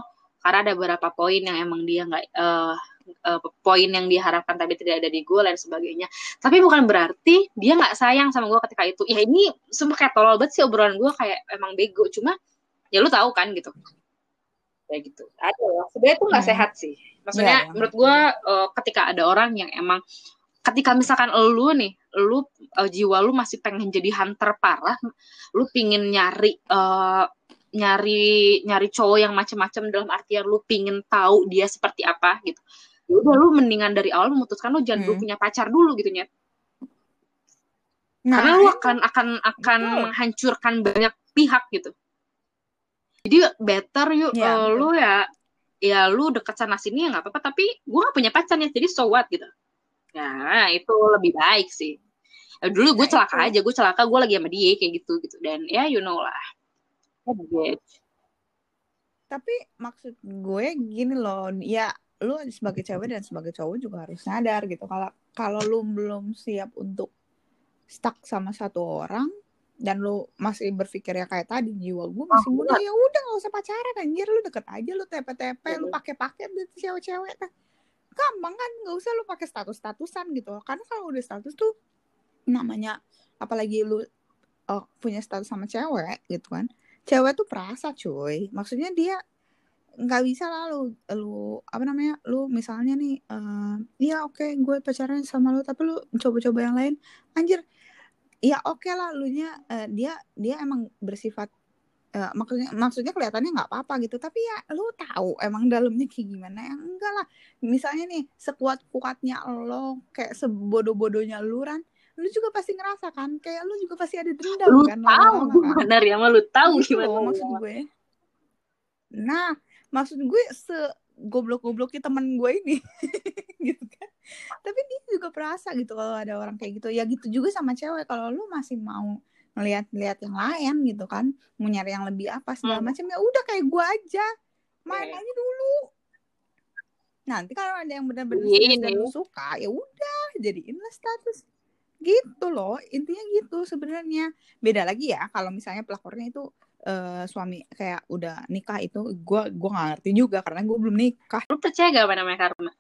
karena ada beberapa poin yang emang dia nggak eh, eh, poin yang diharapkan tapi tidak ada di gue dan sebagainya. Tapi bukan berarti dia nggak sayang sama gue ketika itu. Ya ini semua kayak tolol banget sih obrolan gue kayak emang bego. Cuma ya lu tahu kan gitu. Kayak gitu. Ada sebenarnya itu nggak Hmm. sehat sih. Maksudnya iya. menurut gue eh, ketika ada orang yang emang ketika misalkan lu nih lu eh, jiwa lu masih pengen jadi hunter parah lu pingin nyari eh, nyari nyari cowok yang macam-macam dalam artian lu pingin tahu dia seperti apa gitu ya udah lu mendingan dari awal memutuskan lu jangan dulu Hmm. punya pacar dulu gitu ya Nah, karena lu itu akan akan akan Betul. menghancurkan banyak pihak gitu jadi better yuk eh, betul. lu ya ya lu deket sana sini ya nggak apa-apa tapi gua gak punya pacarnya jadi so what gitu ya itu lebih baik sih Eh, dulu gue Nah, celaka itu. aja gue celaka gue lagi sama dia kayak gitu gitu dan ya you know lah Tapi maksud gue gini loh, ya lu sebagai cewek dan sebagai cowok juga harus sadar gitu. Kalau kalau lu belum siap untuk stuck sama satu orang dan lu masih berpikir ya kayak tadi jiwa gue masih Oh, muda ya udah nggak usah pacaran anjir. Lu deket aja lu tepe-tepe lu pakai paket dari cewek-cewek. Kan gampang kan nggak usah lu pakai status-statusan gitu. Karena kalau udah status tuh namanya apalagi lu oh, punya status sama cewek gitu kan cewek tuh perasa cuy. Maksudnya dia nggak bisa lah lu lu apa namanya lu misalnya nih eh iya oke gue pacaran sama lu tapi lu coba-coba yang lain. Anjir ya oke lah lu nya eh, dia dia emang bersifat eh, maksudnya maksudnya kelihatannya nggak apa-apa gitu. Tapi ya lu tahu emang dalamnya kayak gimana. Ya enggak lah. Misalnya nih sekuat kuatnya lo kayak sebodoh-bodohnya lu ran lu juga pasti ngerasa kan kayak lu juga pasti ada dendam lu kan tahu lama-lama kan? gimana Riyama lu tahu gitu gimana loh maksud gue. Nah maksud gue se goblok-gobloknya temen gue ini [LAUGHS] gitu kan? Tapi dia juga perasa gitu kalau ada orang kayak gitu. Ya gitu juga sama cewek. Kalau lu masih mau ngeliat-liat yang lain gitu kan mau nyari yang lebih apa segala Hmm. macam ya udah kayak gue aja. Main Oke. aja dulu. Nanti kalau ada yang benar-benar Iya, lu suka ya udah jadiin lah status gitu loh intinya gitu sebenarnya. Beda lagi ya kalau misalnya pelakornya itu eh, suami kayak udah nikah itu gue gua nggak ngerti juga karena gue belum nikah. Lu percaya gak apa namanya karma?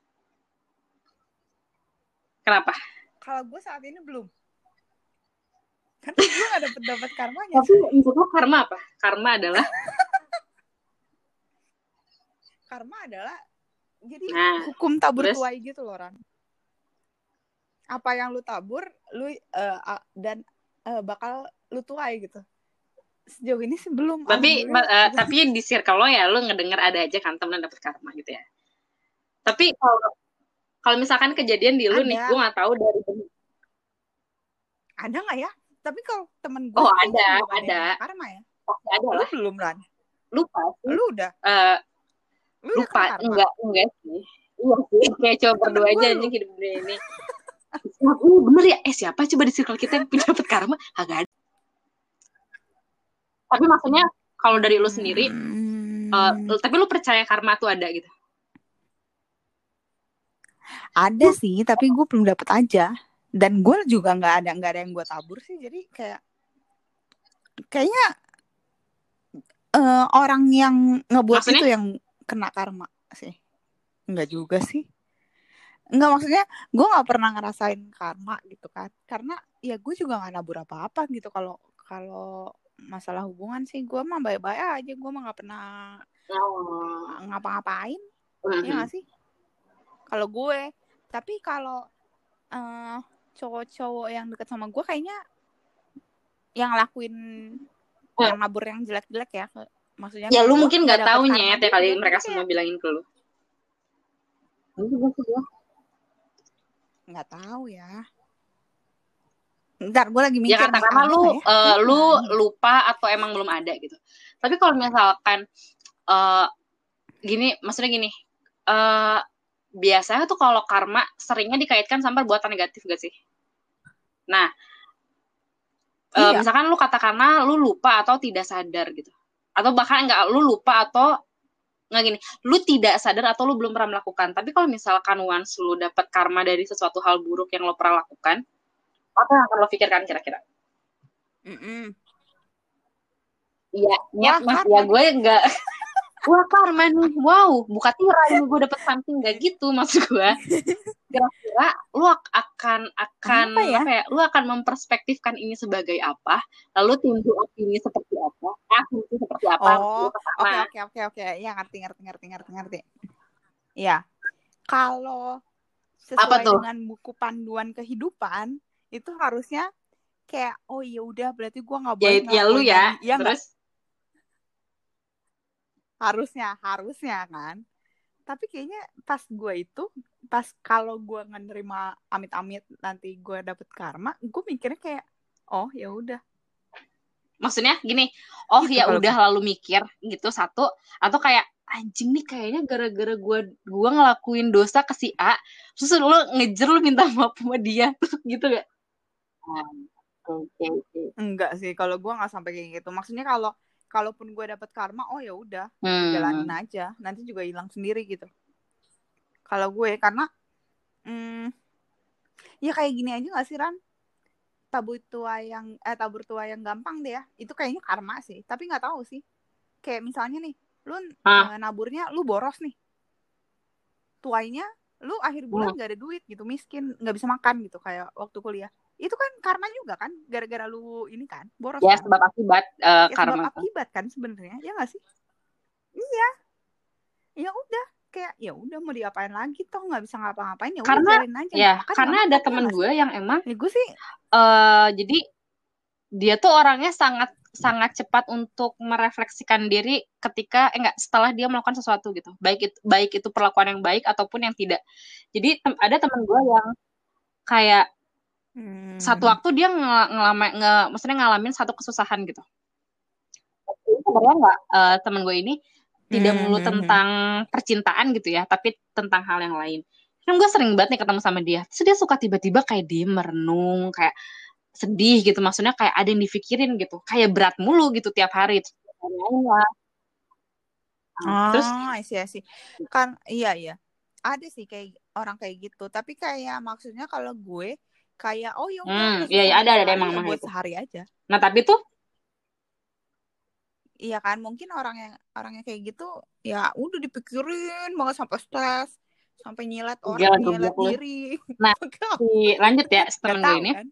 Kenapa? Kalau gue saat ini belum. Karena gue gak dapet dapat karmanya. Tapi menurut lu karma apa? Karma adalah? Karma adalah jadi Nah, hukum tabur tuai gitu loh Ran apa yang lu tabur lu a- dan eh, bakal lu tuai gitu. Sejauh ini sih belum tapi eh, tapi di circle lo ya lo ngedenger ada aja kan temen dapet karma gitu ya. Tapi kalau kalau misalkan kejadian di lu nih Ada. gue nggak tahu dari ada nggak ya? Tapi kalau temen gue Oh, ada, ada. karma ya? Pasti ada lu lah. belum Ran? Lupa sih. Lu udah? Eh, lu udah lupa. karma? Enggak enggak sih. Iya sih. [LAUGHS] Kayak coba berdua aja anjing hidup dunia ini [LAUGHS] oh, bener ya eh siapa coba di circle kita yang punya dapet karma? Agak ada. Tapi maksudnya kalau dari lu sendiri Hmm, eh, tapi lu percaya karma tuh ada gitu? Ada sih tapi gue belum dapet aja. Dan gue juga nggak ada nggak ada yang gue tabur sih jadi kayak kayaknya eh, orang yang ngebuat Maksudnya? itu yang kena karma sih. Nggak juga sih nggak maksudnya gue nggak pernah ngerasain karma gitu kan karena ya gue juga nggak nabur apa apa gitu kalau kalau masalah hubungan sih gue mah baik-baik aja gue mah nggak pernah oh. ngapa-ngapain. Iya gak sih? Kalau gue, tapi kalau eh, cowok-cowok yang deket sama gue kayaknya yang ngelakuin Hmm. yang nabur yang jelek-jelek ya maksudnya ya lu mungkin nggak tahu karma nyet ya kali mereka kayak semua bilangin ke lu nggak tahu ya. Ntar gue lagi ya mikir nih, katakanlah ada lu nggak ya? eh, Kayaknya lu lupa atau emang belum ada gitu. Tapi kalau misalkan eh gini maksudnya gini eh biasanya tuh kalau karma seringnya dikaitkan sama perbuatan negatif gak sih? Nah eh, Iya. misalkan lu katakanlah lu lupa atau tidak sadar gitu. Atau bahkan enggak lu lupa atau nggak gini lu tidak sadar atau lu belum pernah melakukan tapi kalau misalkan once lu dapat karma dari sesuatu hal buruk yang lo pernah lakukan apa yang akan lo pikirkan kira-kira. Iya, nyet Wah, mas karma ya nih. gue enggak. Wah karma nih, wow, buka tirai gue dapet something gak gitu maksud gue. Kira-kira lu ak- akan akan Apa ya? apa ya? Lu akan memperspektifkan ini sebagai apa? Lalu timbul opini seperti apa? Asumsi seperti apa? Oh, Lu. Oke oke oke oke ya ngerti ngerti ngerti ngerti ngerti. Iya. Kalau Apa sesuai tuh? dengan buku panduan kehidupan itu harusnya kayak oh ya udah berarti gua nggak Ya, boleh ya lu ya. lagi. Iya nggak? Terus harusnya harusnya kan. Tapi kayaknya pas gue itu pas kalau gue nggak nerima amit-amit nanti gue dapet karma, gue mikirnya kayak oh ya udah. maksudnya gini, oh Gitu ya udah lalu mikir gitu satu atau kayak anjing nih kayaknya gara-gara gue gua ngelakuin dosa ke si A, terus lu ngejer lu minta maaf sama dia [LAUGHS] gitu gak? Ah, Oke oke. Enggak sih, kalau gue nggak sampai kayak gitu. Maksudnya kalau kalaupun gue dapet karma, oh ya udah jalanin Hmm. aja. Nanti juga hilang sendiri gitu. Kalau gue karena hmm, ya kayak gini aja gak sih Ran? Tabur tua yang eh tabur tua yang gampang deh ya. Itu kayaknya karma sih tapi nggak tahu sih. Kayak misalnya nih lu Ah. naburnya lu boros nih. Tuainya lu akhir bulan nggak ada duit gitu miskin nggak bisa makan gitu kayak waktu kuliah itu kan karma juga kan gara-gara lu ini kan boros Ya kan? sebab akibat eh, ya sebab karma. akibat kan sebenarnya ya nggak sih? Iya. Ya udah kayak ya udah mau diapain lagi toh nggak bisa ngapa-ngapain ya Karena aja. ya Makan karena ada temen nggak sih? gue yang emang ya gue sih eh jadi dia tuh orangnya sangat sangat cepat untuk merefleksikan diri ketika eh enggak setelah dia melakukan sesuatu gitu. Baik itu baik itu perlakuan yang baik ataupun yang tidak. Jadi tem- ada temen gue yang kayak hmm, satu waktu dia ngel- ngelama nge, maksudnya ngalamin satu kesusahan gitu. Sebenarnya nggak eh, temen gue ini tidak Hmm, melulu hmm, hmm. tentang percintaan gitu ya tapi tentang hal yang lain. Kan gue sering banget nih ketemu sama dia. Terus dia suka tiba-tiba kayak dia merenung kayak sedih gitu. Maksudnya kayak ada yang dipikirin gitu. Kayak berat mulu gitu tiap hari. Terus oh, terus I see, I see. kan iya iya. Ada sih kayak orang kayak gitu. Tapi kayak maksudnya kalau gue kayak oh ya udah hmm udah iya iya ada ada sehari emang ya buat gitu. sehari aja. Nah tapi tuh? Iya kan, mungkin orang yang orangnya kayak gitu ya udah dipikirin banget sampai stres, sampai nyilet orang, gila nyilet diri. nah [LAUGHS] si lanjut ya temen gue ini. kan?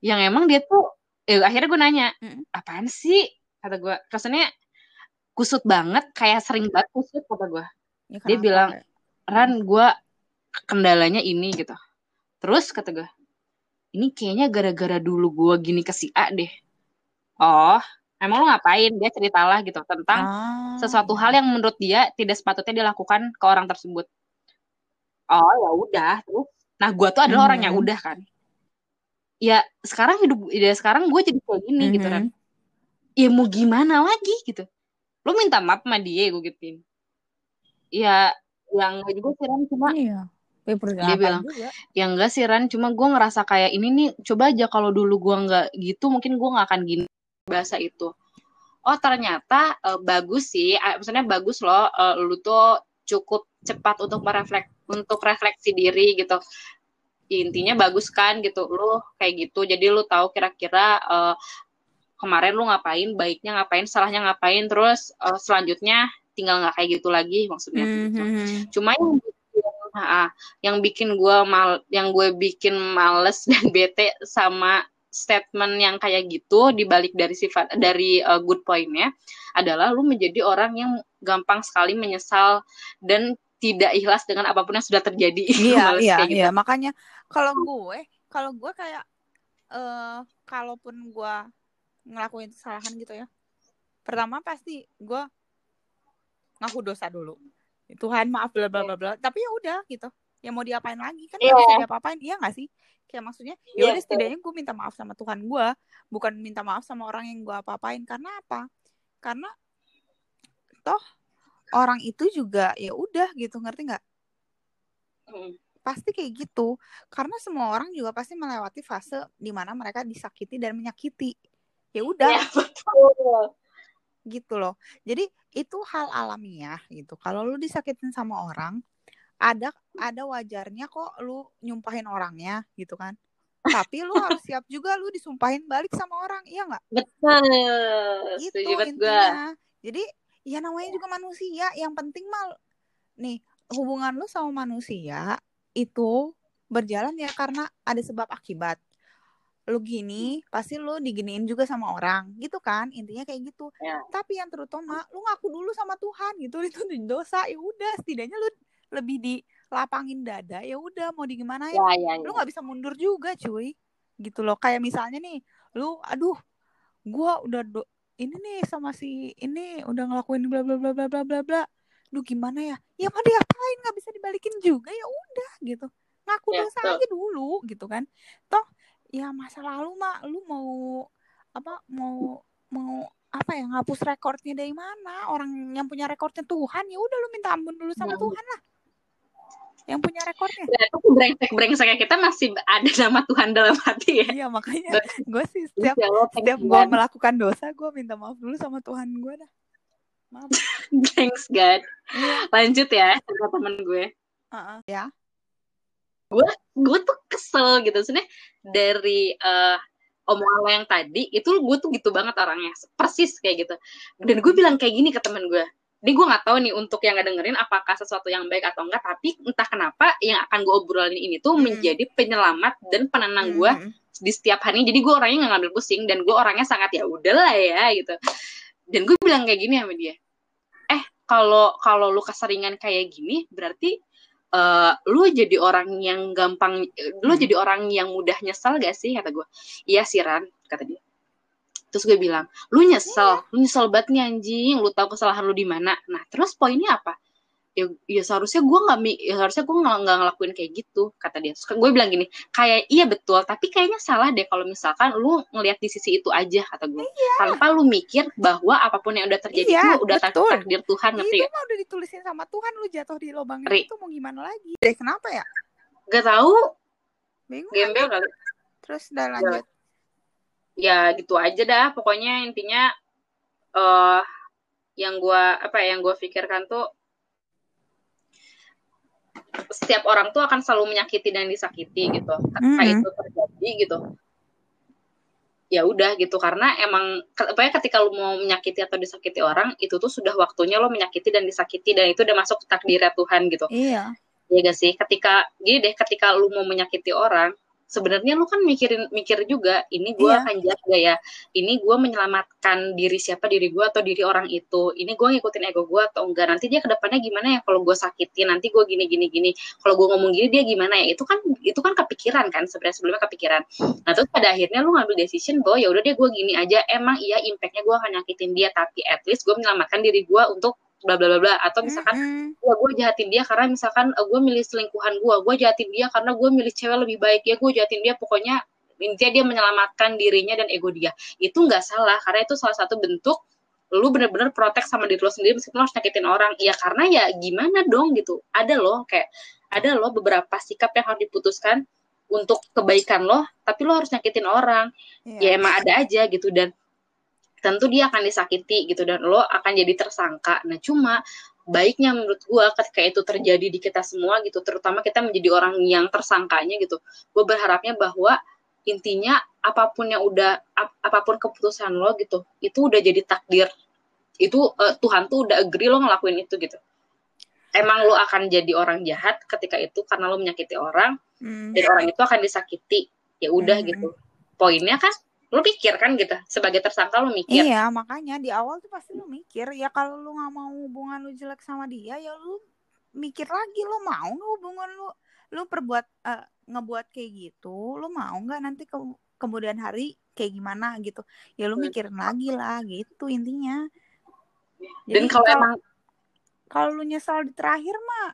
yang emang dia tuh eh, akhirnya gue nanya Mm. apaan sih? kata gue. Rasanya kusut banget kayak sering banget kusut kata gue. Ya dia bilang Ran gue kendalanya ini gitu. Terus kata gue ini kayaknya gara-gara dulu gue gini ke si A deh. Oh emang lu ngapain? Dia ceritalah gitu tentang Ah, sesuatu hal yang menurut dia tidak sepatutnya dilakukan ke orang tersebut. Oh ya udah terus? Nah gue tuh adalah orang yang udah kan. Ya sekarang hidup ya sekarang gue jadi kayak gini gitu Ran Mhm. ya mau gimana lagi gitu. Lu minta maaf sama dia gue gituin. Ya yang enggak juga sih cuma Iya. Ya, dia bilang juga. ya enggak sih Ran. Cuma gue ngerasa kayak ini nih coba aja kalau dulu gue nggak gitu mungkin gue nggak akan gini. Bahasa itu. Oh ternyata eh, bagus sih. Eh, maksudnya bagus loh eh, lu tuh cukup cepat untuk mereflek untuk refleksi diri gitu. Ya, intinya bagus kan gitu lu kayak gitu. Jadi lu tahu kira-kira eh, kemarin lu ngapain baiknya ngapain salahnya ngapain terus eh, selanjutnya tinggal nggak kayak gitu lagi maksudnya gitu. Mhm. cuma yang ah, yang bikin gue mal yang gue bikin males [LAUGHS] dan bete sama statement yang kayak gitu dibalik dari sifat dari uh, good pointnya adalah lu menjadi orang yang gampang sekali menyesal dan tidak ikhlas dengan apa pun yang sudah terjadi. [LAUGHS] Iya, iya, gitu. iya. Makanya kalau gue, kalau gue kayak eh kalaupun gue ngelakuin kesalahan gitu ya pertama pasti gue ngaku dosa dulu Tuhan maaf bla bla bla bla. Tapi ya udah gitu. Ya mau diapain lagi? Kan nggak Iya. bisa diapa-apain. Iya nggak sih? Kayak maksudnya ya Iya, udah betul. setidaknya gue minta maaf sama Tuhan gue bukan minta maaf sama orang yang gue apa-apain. Karena apa? Karena toh orang itu juga ya udah gitu. Ngerti nggak? Hmm. pasti kayak gitu. Karena semua orang juga pasti melewati fase di mana mereka disakiti dan menyakiti. Ya udah. Ya, betul. gitu loh. Jadi itu hal alamiah gitu. Kalau lu disakitin sama orang ada ada wajarnya kok lu nyumpahin orangnya gitu kan. Tapi lu harus siap juga lu disumpahin balik sama orang iya nggak? Betul. itu Setuju intinya. Jadi ya namanya juga manusia. Yang penting mal nih hubungan lu sama manusia itu berjalan ya karena ada sebab akibat lu gini pasti lu diginiin juga sama orang gitu kan intinya kayak gitu. Ya. tapi yang terutama lu ngaku dulu sama Tuhan gitu [LAUGHS] itu dosa ya udah setidaknya lu lebih dilapangin dada ya udah mau digimanain. Ya, ya, lu ya. nggak bisa mundur juga cuy gitu loh. Kayak misalnya nih lu aduh gua udah do- ini nih sama si ini udah ngelakuin bla bla bla bla bla bla bla. Lu gimana ya? Ya mau diapain nggak bisa dibalikin juga ya udah gitu. Ngaku Ya, dosa betul. aja dulu gitu kan. Toh ya masa lalu mah lu mau apa mau mau apa ya ngapus rekornya dari mana orang yang punya rekornya Tuhan ya udah lu minta ampun dulu sama Hmm. Tuhan lah yang punya rekornya Ya, itu brengsek-brengsek kita masih ada nama Tuhan dalam hati ya. iya makanya gue sih setiap Ya Allah, thanks setiap gue melakukan dosa gue minta maaf dulu sama Tuhan gue dah maaf [LAUGHS] Thanks God. iya Lanjut ya, cerita temen gue. uh-uh. ya Gue tuh kesel gitu. Sebenarnya dari eh omongan lo yang tadi, itu gue tuh gitu banget orangnya. Persis kayak gitu. Dan gue bilang kayak gini ke temen gue. Ini gue gak tahu nih untuk yang ngedengerin apakah sesuatu yang baik atau enggak. Tapi entah kenapa yang akan gue obrolin ini tuh Hmm. menjadi penyelamat dan penenang gue Mm-mm. di setiap hari jadi gue orangnya nggak ngambil pusing dan gue orangnya sangat ya udahlah ya gitu dan gue bilang kayak gini sama dia eh kalau kalau lu keseringan kayak gini berarti eh lu jadi orang yang gampang lu Hmm. jadi orang yang mudah nyesel gak sih? Kata gue iya sih Ran kata dia. Terus gue bilang lu nyesel lu nyesel banget nih anjing. Lu tahu kesalahan lu di mana. Nah terus poinnya apa ya, ya seharusnya gue nggak ya seharusnya gue nggak ngelakuin kayak gitu kata dia. Terus gue bilang gini kayak iya betul tapi kayaknya salah deh kalau misalkan lu ngelihat di sisi itu aja kata gue tanpa lu mikir bahwa apa pun yang udah terjadi Iya, itu udah betul. takdir Tuhan ngerti itu mah udah ditulisin sama Tuhan lu jatuh di lubang itu mau gimana lagi? Deh kenapa ya? Gak tahu. Bingung gembel kali. Terus udah lanjut. Ya gitu aja dah. Pokoknya intinya eh yang gua apa ya, yang gua pikirkan tuh setiap orang tuh akan selalu menyakiti dan disakiti gitu. Ketika Mhm. itu terjadi gitu. Ya udah gitu karena emang apa ya, ketika lu mau menyakiti atau disakiti orang itu tuh sudah waktunya lo menyakiti dan disakiti dan itu udah masuk takdirnya Tuhan gitu. Iya. Ya gak sih? Ketika gini deh ketika lu mau menyakiti orang sebenarnya lu kan mikirin mikir juga ini gue Iya. akan jaga ya? Ini gue menyelamatkan diri siapa diri gue atau diri orang itu? Ini gue ngikutin ego gue atau enggak nanti dia ke depannya gimana ya kalau gue sakitin? Nanti gue gini gini gini. Kalau gue ngomong gini dia gimana ya? Itu kan itu kan kepikiran kan sebenarnya sebelumnya kepikiran. Nah terus pada akhirnya lu ngambil decision bahwa ya udah deh gue gini aja. Emang iya impactnya gue akan nyakitin dia tapi at least gue menyelamatkan diri gue untuk bla bla bla bla. Atau misalkan Mm-mm. ya gue jahatin dia karena misalkan gue milih selingkuhan gue gue jahatin dia karena gue milih cewek lebih baik. Ya gue jahatin dia pokoknya intinya dia menyelamatkan dirinya dan ego dia. Itu nggak salah karena itu salah satu bentuk lu bener-bener protek sama diri lo sendiri meskipun lo harus nyakitin orang. Ya karena ya gimana dong gitu. Ada loh kayak ada loh beberapa sikap yang harus diputuskan untuk kebaikan lo tapi lo harus nyakitin orang. Iya. ya emang ada aja gitu. Dan tentu dia akan disakiti gitu dan lo akan jadi tersangka. Nah cuma baiknya menurut gua ketika itu terjadi di kita semua gitu, terutama kita menjadi orang yang tersangkanya gitu. Gue berharapnya bahwa intinya apa pun yang udah ap- apa pun keputusan lo gitu, itu udah jadi takdir. Itu eh, Tuhan tuh udah agree lo ngelakuin itu gitu. Emang lo akan jadi orang jahat ketika itu karena lo menyakiti orang Mm. dan orang itu akan disakiti. Ya udah Hmm. gitu. Poinnya kan lo pikir kan gitu sebagai tersangka lo mikir. Iya, makanya di awal tuh pasti lu mikir ya kalau lu nggak mau hubungan lu jelek sama dia ya lu mikir lagi lu mau nggak hubungan lu? Lu perbuat eh, ngebuat kayak gitu, lu mau nggak nanti ke- kemudian hari kayak gimana gitu? Ya lu Hmm. mikirin lagi lah gitu intinya. Dan Jadi kalau emang kalau lu nyesal di terakhir mah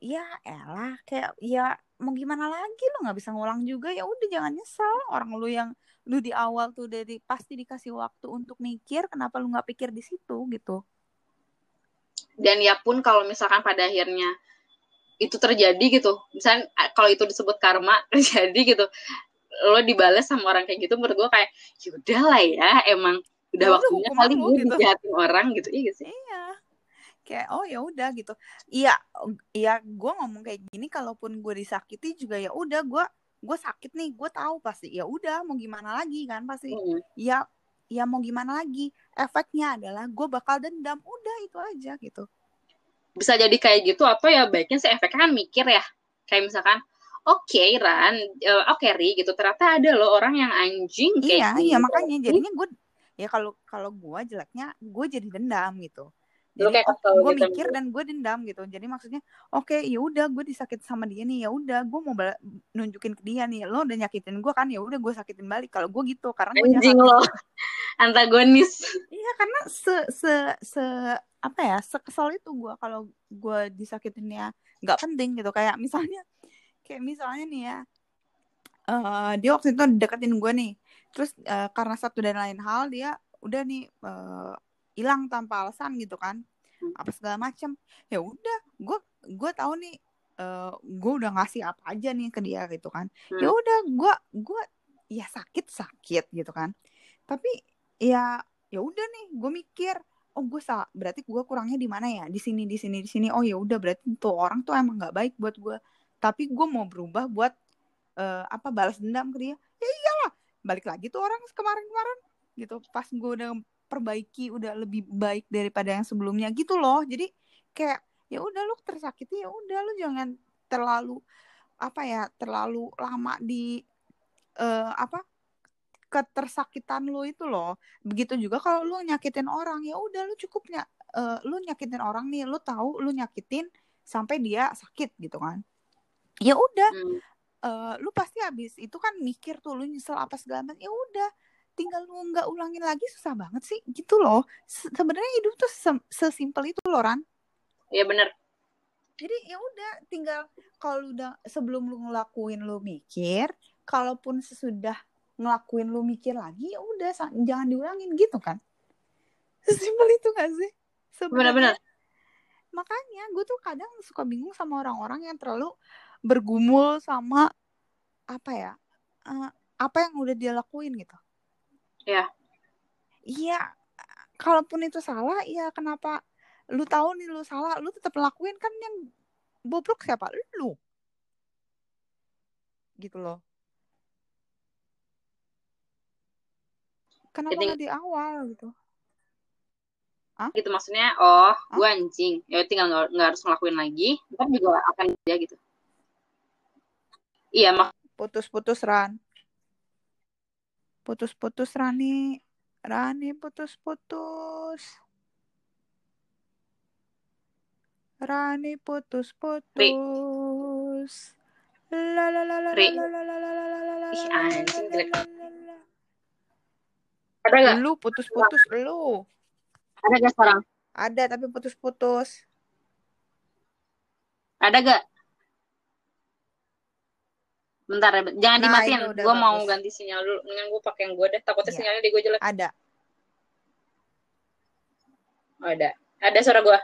ya elah kayak ya mau gimana lagi? Lu nggak bisa ngulang juga ya udah jangan nyesal. Orang lu yang lu di awal tuh dari pasti dikasih waktu untuk mikir kenapa lu nggak pikir di situ gitu. Dan ya pun kalau misalkan pada akhirnya itu terjadi gitu misalnya eh, kalau itu disebut karma [LAUGHS] terjadi gitu lo dibales sama orang kayak gitu menurut gue kayak yaudah lah ya emang udah Ya waktunya kali gue gitu. dijahatin orang gitu iya gak sih? Iya. Kayak oh ya udah gitu. Iya iya gue ngomong kayak gini kalaupun gue disakiti juga ya udah gue gue sakit nih gue tahu pasti ya udah mau gimana lagi kan pasti. Mm. ya ya mau gimana lagi. Efeknya adalah gue bakal dendam udah itu aja gitu. Bisa jadi kayak gitu atau ya baiknya sih efeknya kan mikir ya. Kayak misalkan oke Ran eh, oke Ri gitu. Ternyata ada loh orang yang anjing kayak iya gini. iya makanya jadinya gue ya kalau kalau gue jeleknya gue jadi dendam gitu jadi kayak oh, gue gitu. mikir dan gue dendam gitu. Jadi maksudnya oke ya udah gue disakit sama dia nih ya udah gue mau nunjukin ke dia nih lo udah nyakitin gue kan? Ya udah gue sakitin balik. Kalau gue gitu karena gue anjing jahat loh [LAUGHS] antagonis. Iya karena se se se apa ya sekesal itu gue kalau gue disakitinnya nggak penting gitu. Kayak misalnya kayak misalnya nih ya eh dia waktu itu deketin gue nih. Terus eh, karena satu dan lain hal dia udah nih eh, hilang tanpa alasan gitu kan. Hmm. apa segala macam ya udah gue gue tahu nih eh gue udah ngasih apa aja nih ke dia gitu kan. Hmm. ya udah gue gue ya sakit sakit gitu kan. Tapi ya ya udah nih gue mikir oh gue salah berarti gue kurangnya di mana ya? Di sini di sini di sini. Oh ya udah berarti tuh orang tuh emang nggak baik buat gue tapi gue mau berubah buat eh, apa balas dendam ke dia. Ya iyalah balik lagi tuh orang kemarin-kemarin gitu. Pas gue udah perbaiki udah lebih baik daripada yang sebelumnya gitu loh. Jadi kayak ya udah lu tersakiti ya udah lu jangan terlalu apa ya terlalu lama di eh, apa ketersakitan lu itu loh. Begitu juga kalau lu nyakitin orang ya udah lu cukupnya eh, lu nyakitin orang nih lu tahu lu nyakitin sampai dia sakit gitu kan. Ya udah Hmm. eh, lu pasti habis itu kan mikir tuh lu nyesel apa segala macam ya udah tinggal lu nggak ulangin lagi susah banget sih. Gitu loh. Se- sebenarnya hidup tuh sesimpel itu loh Ran. Ya bener. Jadi ya udah tinggal kalau udah sebelum lu ngelakuin lu mikir kalaupun sesudah ngelakuin lu mikir lagi ya udah jangan diulangin gitu kan. [LAUGHS] Sesimpel itu gak sih? Sebenarnya bener-bener. makanya gue tuh kadang suka bingung sama orang-orang yang terlalu bergumul sama apa ya eh, apa yang udah dia lakuin gitu Ya. iya kalaupun itu salah ya kenapa lu tahu nih lu salah lu tetap lakuin kan yang bobrok siapa? Lu. Gitu loh. Kenapa Jadi- di awal gitu? Gitu maksudnya oh gue anjing. Ya tinggal nggak nggak harus ngelakuin lagi. Ntar juga akan dia gitu. Iya mak putus-putus Ran putus-putus Rani Rani putus-putus Rani putus-putus la la la la Ri. la la la la la la la la Ih, la la anjing, la jelek. la la la. ada gak lu putus-putus lu ada gak sekarang ada tapi putus-putus ada gak bentar ya jangan Nah, dimatiin. gue mau ganti sinyal dulu. Dengan gue pakai yang gue deh takutnya Iya. sinyalnya di gue jelek. Ada. Oh, ada. Ada suara gue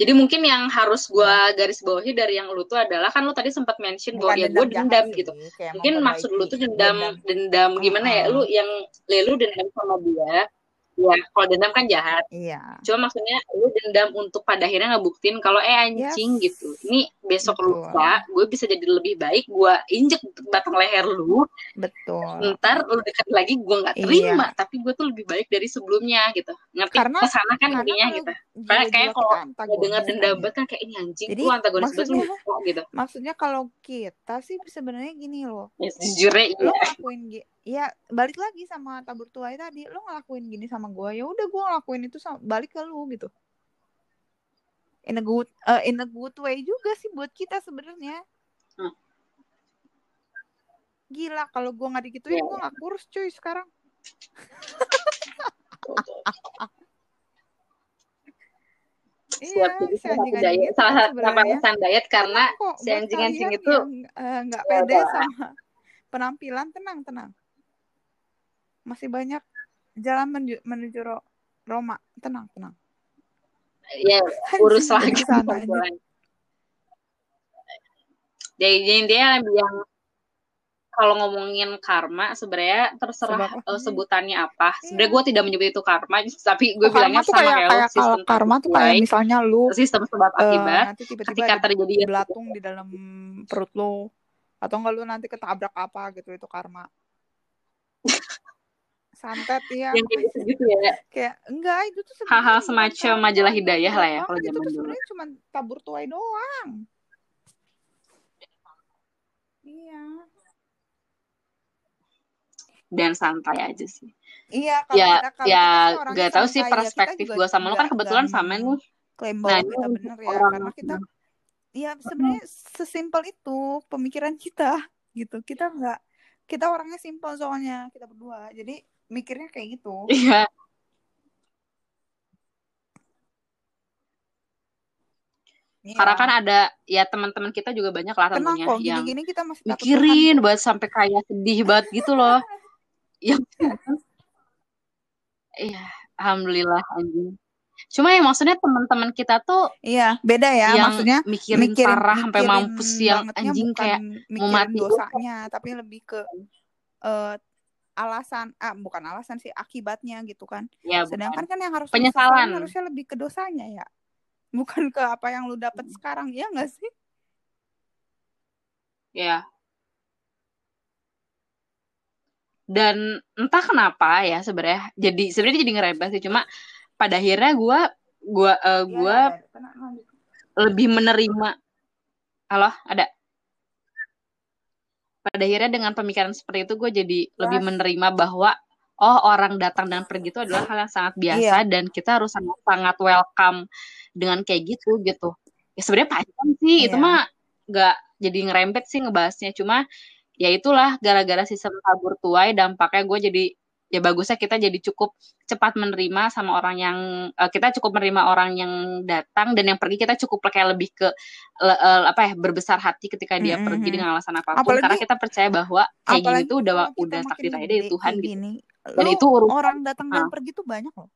jadi mungkin yang harus gue garis bawahi dari yang lu tuh adalah kan lu tadi sempat mention bahwa ya gue dendam sih, gitu. mungkin maksud lu tuh dendam dendam. gimana ya? Uh-uh. lu yang le lu dendam sama dia ya kalau dendam kan jahat. Iya. Cuma maksudnya lu dendam untuk pada akhirnya ngebuktiin kalau eh anjing Yes. gitu. Ini besok Betul. lupa gue bisa jadi lebih baik gue injek batang leher lu. Betul. Ntar lu dekat lagi gue nggak Iya. terima tapi gue tuh lebih baik dari sebelumnya gitu. Ngerti? Karena- ke sana kan karena intinya gitu. jiwa-jiwa kayak kalau Gue denger kan dendam banget kan kayak ini anjing Jadi, lu antagonis banget lu maksudnya- kok gitu. maksudnya kalau kita sih sebenarnya gini loh. Ya, sejujurnya lo iya. ngelakuin ya balik lagi sama tabur tuai tadi lo ngelakuin gini sama gue ya udah gue ngelakuin itu sama balik ke lu gitu in a good eh, in a good way juga sih buat kita sebenarnya Gila, kalau gue nggak digituin, Iya. gue nggak kurus cuy sekarang. [LAUGHS] Iya, si salah satu diet. Salah alasan diet karena kok, si buat anjing-anjing kalian itu eh, nggak Ya pede sama [LAUGHS] penampilan, tenang, tenang. Masih banyak jalan menuju, menuju Ro- Roma, tenang, tenang. ya [LAUGHS] urus lagi perempuan. Jadi jadi dia yang kalau ngomongin karma sebenarnya terserah Sebab eh, sebutannya apa. Sebenarnya Iya. gue tidak menyebut itu karma, [LAUGHS] tapi gue Oh, bilangnya sama kayak kayak sistem karma tuh kayak misalnya lu sistem sebab eh, akibat. nanti tiba-tiba Ketika ada terjadi belatung di dalam perut lo atau enggak lu nanti ketabrak apa gitu itu karma. Santet ya. yang kayak gitu-gitu ya. Kayak enggak itu tuh Hal-hal semacam karma, majalah itu hidayah lah ya kalau. Itu zaman tuh dulu. sebenarnya cuma tabur tuai doang. Iya. Dan santai aja sih. Iya, kalau Ya, kita kalau ya kita gak tahu sih ya. Perspektif juga gue sama lo kan kebetulan sama nih. klaim Nah, kita bener ya orang karena kita ya sebenarnya sesimpel itu pemikiran kita gitu. Kita nggak kita orangnya simpel soalnya kita berdua. Jadi mikirnya kayak gitu. Iya, Iya. karena kan ada ya teman-teman kita juga banyak lah tentunya kok, yang gini-gini kita masih mikirin kok. banget sampai kayak sedih banget gitu loh. [LAUGHS] Yang iya, alhamdulillah anjing. Cuma yang maksudnya teman-teman kita tuh Iya, beda ya. yang Maksudnya mikirin, mikirin parah sampai mikirin mampus yang anjing kayak mau mati dosanya, tapi lebih ke eh, alasan ah bukan alasan sih akibatnya gitu kan. ya bukan. Sedangkan kan yang harus Penyesalan. harusnya lebih ke dosanya ya. Bukan ke apa yang lu dapat Hmm. sekarang, ya nggak sih? Ya. Dan entah kenapa ya sebenarnya jadi sebenarnya jadi ngerebas sih cuma pada akhirnya gue gua eh, Iya, gua lebih menerima halo ada pada akhirnya dengan pemikiran seperti itu gue jadi lebih Yes. menerima bahwa oh orang datang dan pergi itu adalah hal yang sangat biasa Iya. dan kita harus sangat sangat welcome dengan kayak gitu gitu ya sebenarnya panjang sih itu Iya. mah nggak jadi ngerempet sih ngebahasnya cuma ya itulah gara-gara sistem tabur tuai dampaknya gue jadi ya bagusnya kita jadi cukup cepat menerima sama orang yang eh, kita cukup menerima orang yang datang dan yang pergi kita cukup kayak lebih ke le- eh, apa ya berbesar hati ketika dia Mm-mm. pergi dengan alasan apa pun Apalagi- karena kita percaya bahwa kayak gini tuh udah udah takdir aja dari Tuhan gitu gini, dan lu itu urusan orang datang dan Ah. pergi tuh banyak loh.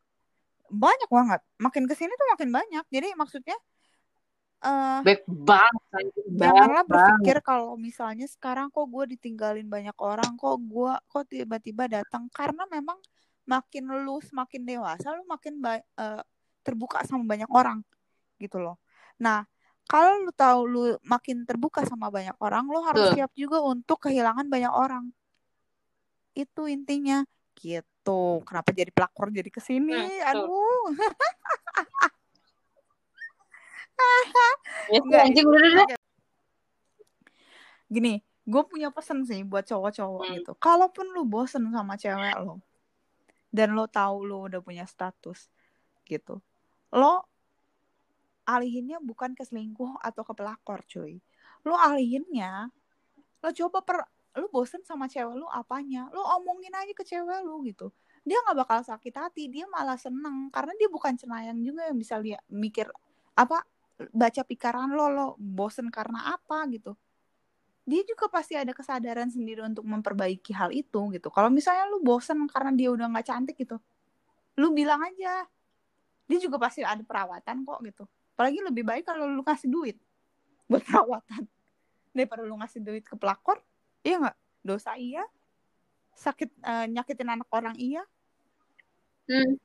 Banyak banget. Makin ke sini tuh makin banyak. Jadi maksudnya eh baik banget janganlah berpikir kalau misalnya sekarang kok gue ditinggalin banyak orang kok gue kok tiba-tiba datang. Karena memang makin lu semakin dewasa lu makin eh, terbuka sama banyak orang gitu loh. Nah kalau lu tahu lu makin terbuka sama banyak orang lu harus Betul. siap juga untuk kehilangan banyak orang. Itu intinya. Gitu. Kenapa jadi pelakor jadi ke sini? Betul. aduh [LAUGHS] ya sih, Enggak, anjing udah udah udah. gini gue punya pesan sih buat cowok-cowok Hmm. gitu. Kalaupun lu bosen sama cewek lo dan lo tahu lo udah punya status gitu lo alihinnya bukan ke selingkuh atau ke pelakor cuy. Lo alihinnya lo coba per lo bosen sama cewek lo apanya? Lo omongin aja ke cewek lo gitu. Dia nggak bakal sakit hati dia malah seneng karena dia bukan cenayang juga yang bisa lihat mikir apa baca pikiran lo lo bosen karena apa gitu dia juga pasti ada kesadaran sendiri untuk memperbaiki hal itu gitu. Kalau misalnya lu bosen karena dia udah nggak cantik gitu, lu bilang aja. Dia juga pasti ada perawatan kok gitu. Apalagi lebih baik kalau lu kasih duit [LAUGHS] buat perawatan daripada lu ngasih duit ke pelakor. Iya nggak? Dosa iya, sakit eh, nyakitin anak orang iya, Hmm.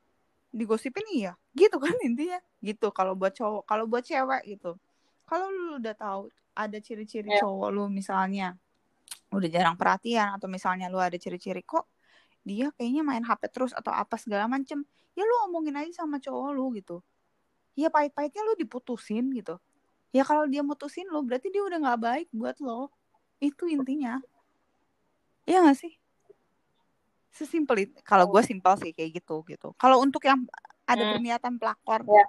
digosipin iya. Gitu kan intinya. Gitu kalau buat cowok, kalau buat cewek gitu. Kalau lu udah tahu ada ciri-ciri Ya. cowok lu misalnya udah jarang perhatian atau misalnya lu ada ciri-ciri kok dia kayaknya main HP terus atau apa segala macem ya lu omongin aja sama cowok lu gitu ya pahit-pahitnya lu diputusin gitu ya kalau dia mutusin lu berarti dia udah nggak baik buat lo itu intinya Iya gak sih sesimpel itu kalau gue simpel sih kayak gitu gitu kalau untuk yang ada Hmm. berniatan pelakor Ya.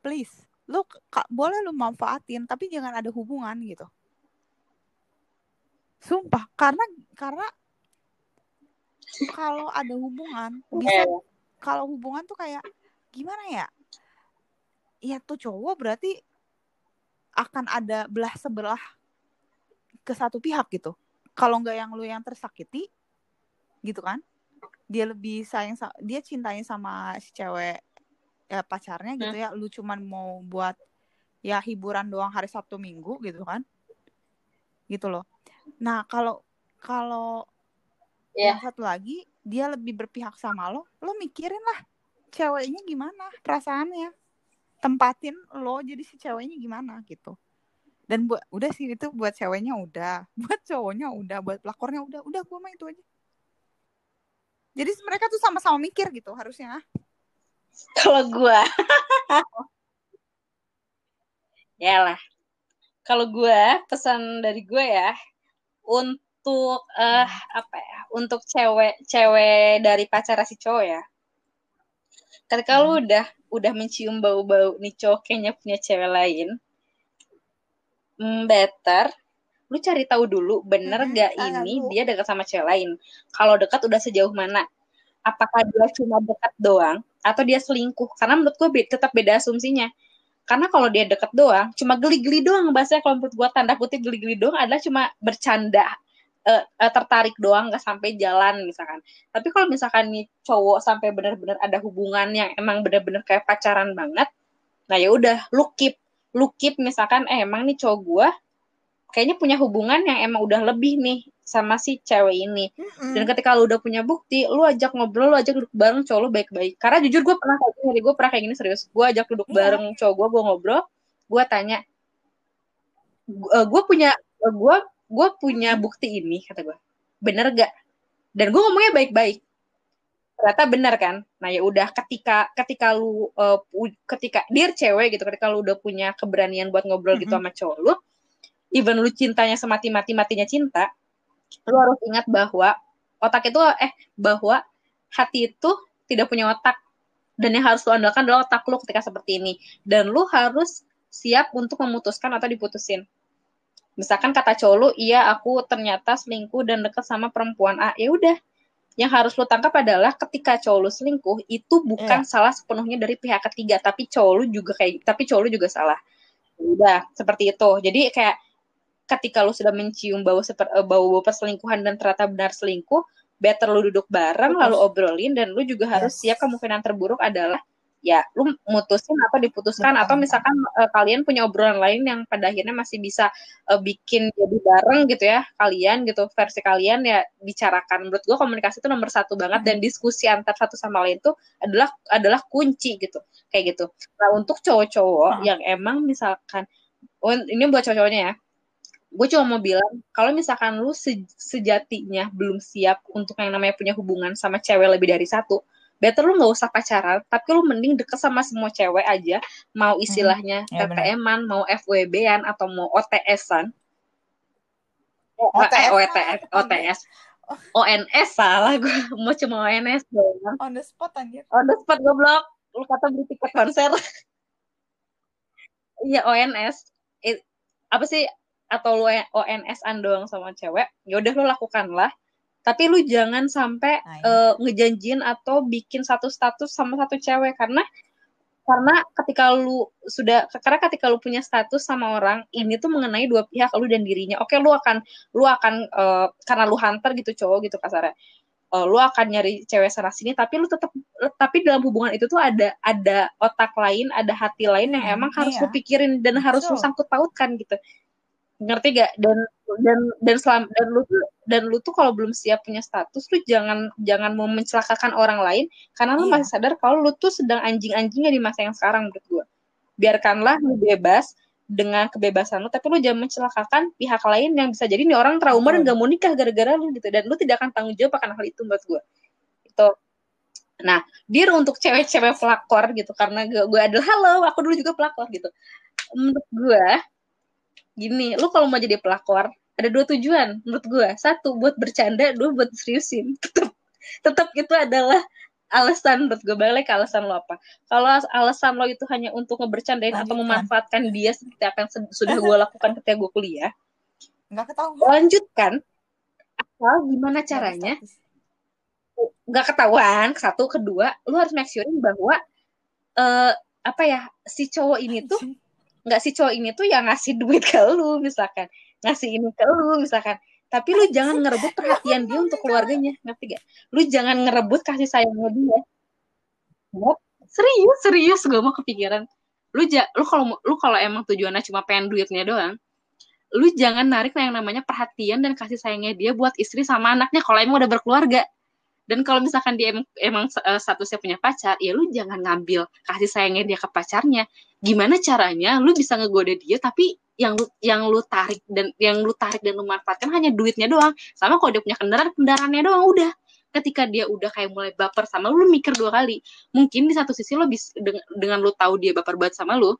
please lu ka- boleh lu manfaatin tapi jangan ada hubungan gitu sumpah karena karena kalau ada hubungan bisa Iya. kalau hubungan tuh kayak gimana ya ya tuh cowok berarti akan ada belah sebelah ke satu pihak gitu kalau nggak yang lu yang tersakiti gitu kan dia lebih sayang sa- dia cintanya sama si cewek ya pacarnya gitu ya lu cuman mau buat ya hiburan doang hari Sabtu Minggu gitu kan? Gitu loh. Nah kalau kalau Iya. yang satu lagi dia lebih berpihak sama lo lo mikirin lah ceweknya gimana perasaannya. Tempatin lo jadi si ceweknya gimana gitu. Dan buat udah sih itu buat ceweknya udah [LAUGHS] buat cowoknya udah buat pelakornya udah udah gue mah itu aja. Jadi mereka tuh sama-sama mikir gitu harusnya [LAUGHS] Kalau gua ya lah. Kalau gua pesan dari gue ya untuk eh apa ya? Untuk cewek-cewek dari pacar si cowok ya. Ketika lu udah udah mencium bau-bau nih cowok kayaknya punya cewek lain, mm, better lu cari tahu dulu bener Mm-mm, gak ini lu. dia dekat sama cewek lain. Kalau dekat udah sejauh mana? Apakah dia cuma dekat doang atau dia selingkuh? Karena menurut gue be- tetap beda asumsinya. Karena kalau dia deket doang, cuma geli-geli doang bahasanya kalau menurut gue tanda kutip geli-geli doang adalah cuma bercanda eh, tertarik doang nggak sampai jalan misalkan. Tapi kalau misalkan nih cowok sampai benar-benar ada hubungan yang emang benar-benar kayak pacaran banget, nah ya udah lu keep lu keep misalkan eh emang nih cowok gua kayaknya punya hubungan yang emang udah lebih nih sama si cewek ini. Dan ketika lu udah punya bukti, lu ajak ngobrol, lu ajak duduk bareng cowok lu baik-baik. Karena jujur gue pernah kayak gini, gue pernah kayak gini serius. Gue ajak duduk Iya. bareng cowok gue, gue ngobrol, gue tanya, gue punya, gue gue punya bukti ini kata gue, bener gak? Dan gue ngomongnya baik-baik. Ternyata bener kan? Nah ya udah ketika ketika lu uh, ketika dia cewek gitu, ketika lu udah punya keberanian buat ngobrol gitu sama cowok lu, even lu cintanya semati mati matinya cinta, lu harus ingat bahwa otak itu eh bahwa hati itu tidak punya otak. Dan yang harus lu andalkan adalah otak lu ketika seperti ini. Dan lu harus siap untuk memutuskan atau diputusin. Misalkan kata cowok lu iya aku ternyata selingkuh dan deket sama perempuan A. Ya udah. Yang harus lu tangkap adalah ketika cowok lu selingkuh itu bukan salah sepenuhnya dari pihak ketiga. Tapi cowok lu juga kayak tapi cowok lu juga salah. Udah seperti itu. Jadi kayak ketika lu sudah mencium bau seper, eh, bau bau perselingkuhan dan ternyata benar selingkuh, better lu duduk bareng Putus. lalu obrolin dan lu juga harus Yes. siap kemungkinan terburuk adalah ya lu mutusin atau diputuskan Betul. atau misalkan eh, kalian punya obrolan lain yang pada akhirnya masih bisa eh, bikin jadi bareng gitu ya kalian gitu versi kalian ya bicarakan menurut gua komunikasi itu nomor satu banget dan diskusi antar satu sama lain itu adalah adalah kunci gitu kayak gitu nah untuk cowok-cowok Hmm. yang emang misalkan oh, ini buat cowok-cowoknya ya gue cuma mau bilang kalau misalkan lu se- sejatinya belum siap untuk yang namanya punya hubungan sama cewek lebih dari satu better lu nggak usah pacaran tapi lu mending deket sama semua cewek aja mau istilahnya Ya, benar. TTM-an mau FWB-an atau mau OTS-an eh, OTS, OTS OTS ONS salah gue [LAUGHS] mau cuma ONS doang. On the spot anjir. On the spot goblok. Lu kata beli tiket konser. [LAUGHS] Iya ONS It- apa sih atau lu ONS-an doang sama cewek ya udah lu lakukan lah tapi lu jangan sampai Nah, ini. eh, ngejanjin atau bikin satu status sama satu cewek karena karena ketika lu sudah karena ketika lu punya status sama orang ini tuh mengenai dua pihak lu dan dirinya oke lu akan lu akan eh, karena lu hunter gitu cowok gitu kasarnya eh, lu akan nyari cewek sana sini tapi lu tetap tapi dalam hubungan itu tuh ada ada otak lain ada hati lain yang Hmm, emang harus iya. lu pikirin dan harus lu Betul. sangkut pautkan gitu ngerti gak dan dan dan selam dan lu tuh dan lu tuh kalau belum siap punya status lu jangan jangan mau mencelakakan orang lain karena lu Iya. masih sadar kalau lu tuh sedang anjing-anjingnya di masa yang sekarang menurut gue biarkanlah lu bebas dengan kebebasan lu tapi lu jangan mencelakakan pihak lain yang bisa jadi nih orang trauma dan gak mau nikah gara-gara lu gitu. Dan lu tidak akan tanggung jawab akan hal itu menurut gue itu. Nah dir untuk cewek-cewek pelakor gitu. Karena gue, gue adalah halo aku dulu juga pelakor gitu. Menurut gue gini lu kalau mau jadi pelakor ada dua tujuan menurut gue satu buat bercanda dua buat seriusin. [LAUGHS] Tetap tetap itu adalah alasan menurut gue balik alasan lo apa. Kalau alasan lo itu hanya untuk ngebercandain atau Lanjutkan. memanfaatkan dia seperti apa yang sudah gue lakukan ketika gue kuliah nggak ketahuan. lanjutkan. Asal gimana caranya? nggak ketahuan satu kedua lu harus make surein bahwa eh apa ya si cowok ini tuh nggak si cowok ini tuh yang ngasih duit ke lu misalkan. Ngasih ini ke lu misalkan. Tapi lu jangan ngerebut perhatian dia untuk keluarganya ngerti gak lu jangan ngerebut kasih sayangnya dia. Serius serius gue mau kepikiran. Lu ja, lu kalau lu kalau emang tujuannya cuma pengen duitnya doang lu jangan narik yang namanya perhatian dan kasih sayangnya dia buat istri sama anaknya kalau emang udah berkeluarga dan kalau misalkan dia emang, emang uh, statusnya punya pacar ya lu jangan ngambil kasih sayangnya dia ke pacarnya. Gimana caranya lu bisa ngegoda dia tapi yang lu yang lu tarik dan yang lu tarik dan lu manfaatkan hanya duitnya doang. Sama kalau dia punya kendaraan kendaraannya doang udah. Ketika dia udah kayak mulai baper sama lu, lu mikir dua kali. Mungkin di satu sisi lo bisa dengan, dengan lu tahu dia baper banget sama lu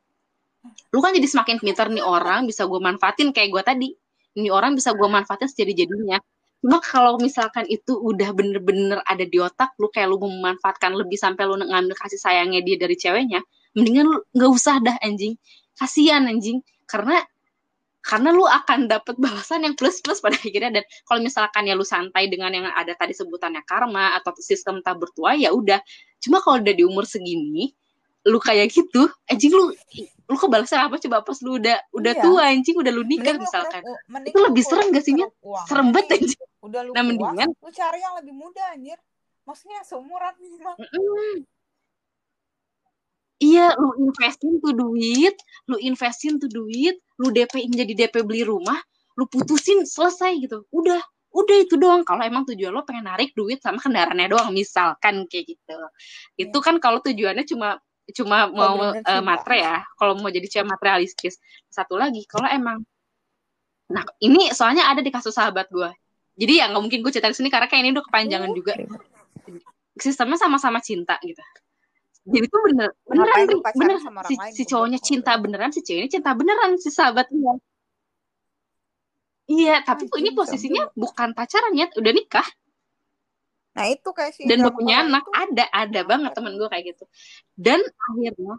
lu kan jadi semakin pintar nih orang bisa gue manfaatin kayak gue tadi. Ini orang bisa gue manfaatin sejadi jadinya cuma kalau misalkan itu udah bener-bener ada di otak lu kayak lu memanfaatkan lebih sampai lu ngambil kasih sayangnya dia dari ceweknya mendingan lu nggak usah dah anjing. Kasihan anjing. Karena karena lu akan dapet balasan yang plus plus pada akhirnya. Dan kalau misalkan ya lu santai dengan yang ada tadi sebutannya karma atau sistem tabur tua ya udah. Cuma kalau udah di umur segini lu kayak gitu anjing lu lu kebalasnya apa coba pas lu udah udah iya. tua anjing udah lu nikah mending misalkan lu, itu lebih serem gak sih serem banget anjing udah lu nah, mendingan lu cari yang lebih muda anjir maksudnya seumuran minimal mm -mm. Iya, lu investin tuh duit, lu investin tuh duit, lu DP jadi DP beli rumah, lu putusin selesai gitu. Udah, udah itu doang. Kalau emang tujuan lo pengen narik duit sama kendaraannya doang, misalkan kayak gitu. Itu iya. kan kalau tujuannya cuma cuma mau uh, matre ya? Kalau mau jadi cewek materialistis. Satu lagi kalau emang nah ini soalnya ada di kasus sahabat gue jadi ya nggak mungkin gue cerita sini karena kayak ini udah kepanjangan oh, juga. sistemnya sama-sama cinta gitu. Jadi itu bener beneran bener. si, si cowoknya cinta beneran si ceweknya cinta beneran si sahabatnya iya tapi oh, ini posisinya bukan pacaran ya udah nikah Nah itu kayak sih. Dan punya anak itu. ada ada banget temen gue kayak gitu. Dan akhirnya,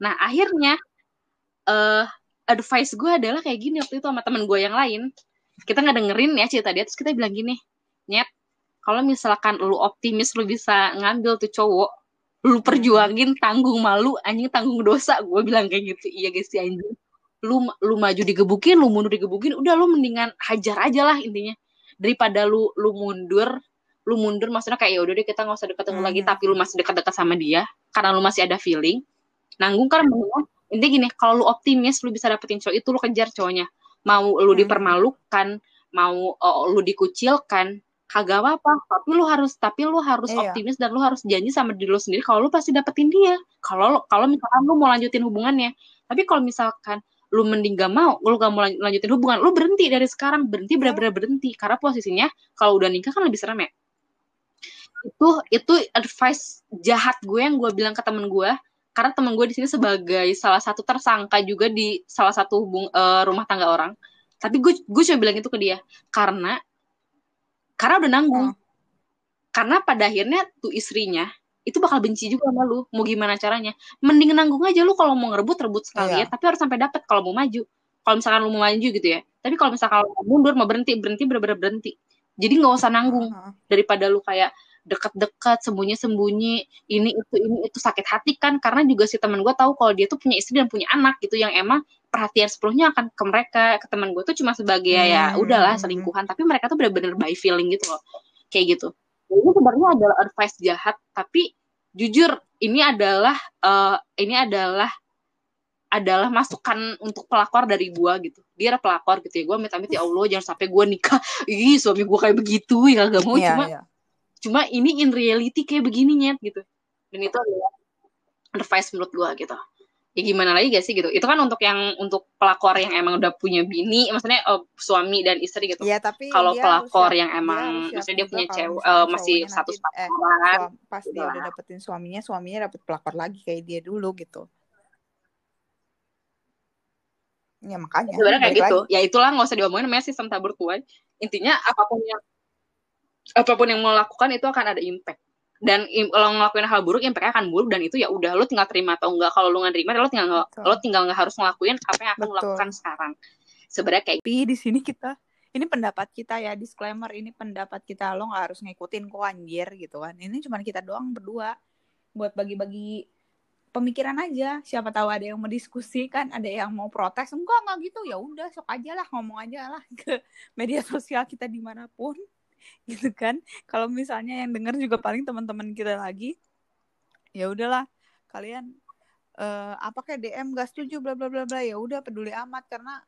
nah akhirnya uh, advice gue adalah kayak gini waktu itu sama temen gue yang lain. Kita nggak dengerin ya cerita dia, terus kita bilang gini, nyet, kalau misalkan lu optimis lu bisa ngambil tuh cowok, lu perjuangin tanggung malu, anjing tanggung dosa, gue bilang kayak gitu. Iya guys si anjing. Lu lu maju digebukin, lu mundur digebukin, udah lu mendingan hajar aja lah intinya daripada lu lu mundur lu mundur maksudnya kayak ya udah deh kita nggak usah deket hmm. lagi tapi lu masih dekat-dekat sama dia karena lu masih ada feeling. Nanggung kan intinya gini kalau lu optimis lu bisa dapetin cowok itu lu kejar cowoknya. Mau lu hmm. dipermalukan mau uh, lu dikucilkan kagak apa-apa. Tapi lu harus tapi lu harus iya. optimis dan lu harus janji sama diri lu sendiri kalau lu pasti dapetin dia. Kalau kalau misalkan lu mau lanjutin hubungannya. Tapi kalau misalkan lu mending gak mau lu gak mau lanjutin hubungan lu berhenti dari sekarang. Berhenti iya. benar-benar berhenti. Karena posisinya kalau udah nikah kan lebih serem ya itu itu advice jahat gue yang gue bilang ke temen gue. Karena temen gue di sini sebagai salah satu tersangka juga di salah satu hubung uh, rumah tangga orang. Tapi gue gue coba bilang itu ke dia. Karena karena udah nanggung. Hmm. karena pada akhirnya tuh istrinya itu bakal benci juga sama lu. Mau gimana caranya? Mending nanggung aja. Lu kalau mau ngerebut rebut sekali yeah. ya tapi harus sampai dapat kalau mau maju. Kalau misalkan lu mau maju gitu ya. Tapi kalau misalkan lu mau mundur mau berhenti berhenti bener-bener berhenti. Jadi nggak usah nanggung daripada lu kayak dekat-dekat sembunyi-sembunyi ini itu ini itu sakit hati kan? Karena juga si teman gue tahu kalau dia tuh punya istri dan punya anak gitu yang emang perhatian sepenuhnya akan ke mereka ke teman gue tuh cuma sebagai ya, ya hmm. ya udahlah selingkuhan. Tapi mereka tuh benar-benar by feeling gitu loh kayak gitu. Ini sebenarnya adalah advice jahat tapi jujur ini adalah uh, ini adalah adalah masukan untuk pelakor dari gue gitu. Dia ada pelakor gitu ya gue amit-amit ya Allah jangan sampai gue nikah. Ih suami gue kayak begitu ya gak mau yeah, cuma yeah cuma ini in reality kayak begini nyet gitu. Dan itu adalah advice menurut gue gitu. Ya gimana lagi gak sih gitu. Itu kan untuk yang untuk pelakor yang emang udah punya bini maksudnya uh, suami dan istri gitu. Ya, tapi kalau pelakor yang emang dia maksudnya dia punya cewek uh, masih satu eh, pacaran eh, pas gitu dia udah dapetin suaminya suaminya dapet pelakor lagi kayak dia dulu gitu. Ya makanya sebenarnya kayak gitu. lagi. ya itulah nggak usah diomongin namanya sistem tabur tuai intinya apa pun yang apa pun yang mau lakukan itu akan ada impact. Dan kalau ngelakuin hal buruk impactnya akan buruk dan itu ya udah lo tinggal terima atau enggak. Kalau lo nggak terima lo tinggal lo tinggal nggak harus ngelakuin apa yang akan lakukan sekarang. Sebenarnya kayak Tapi di sini kita ini pendapat kita ya disclaimer ini pendapat kita. Lo nggak harus ngikutin kok anjir gitu kan. Ini cuma kita doang berdua. Buat bagi-bagi pemikiran aja. Siapa tahu ada yang mau diskusi kan ada yang mau protes. Enggak enggak gitu. Ya udah sok aja lah ngomong aja lah [LAUGHS] ke media sosial kita di mana pun [LAUGHS] gitu kan. Kalau misalnya yang denger juga paling teman-teman kita lagi ya udahlah kalian eh apa kayak DM gak setuju bla bla bla bla. Ya udah peduli amat. Karena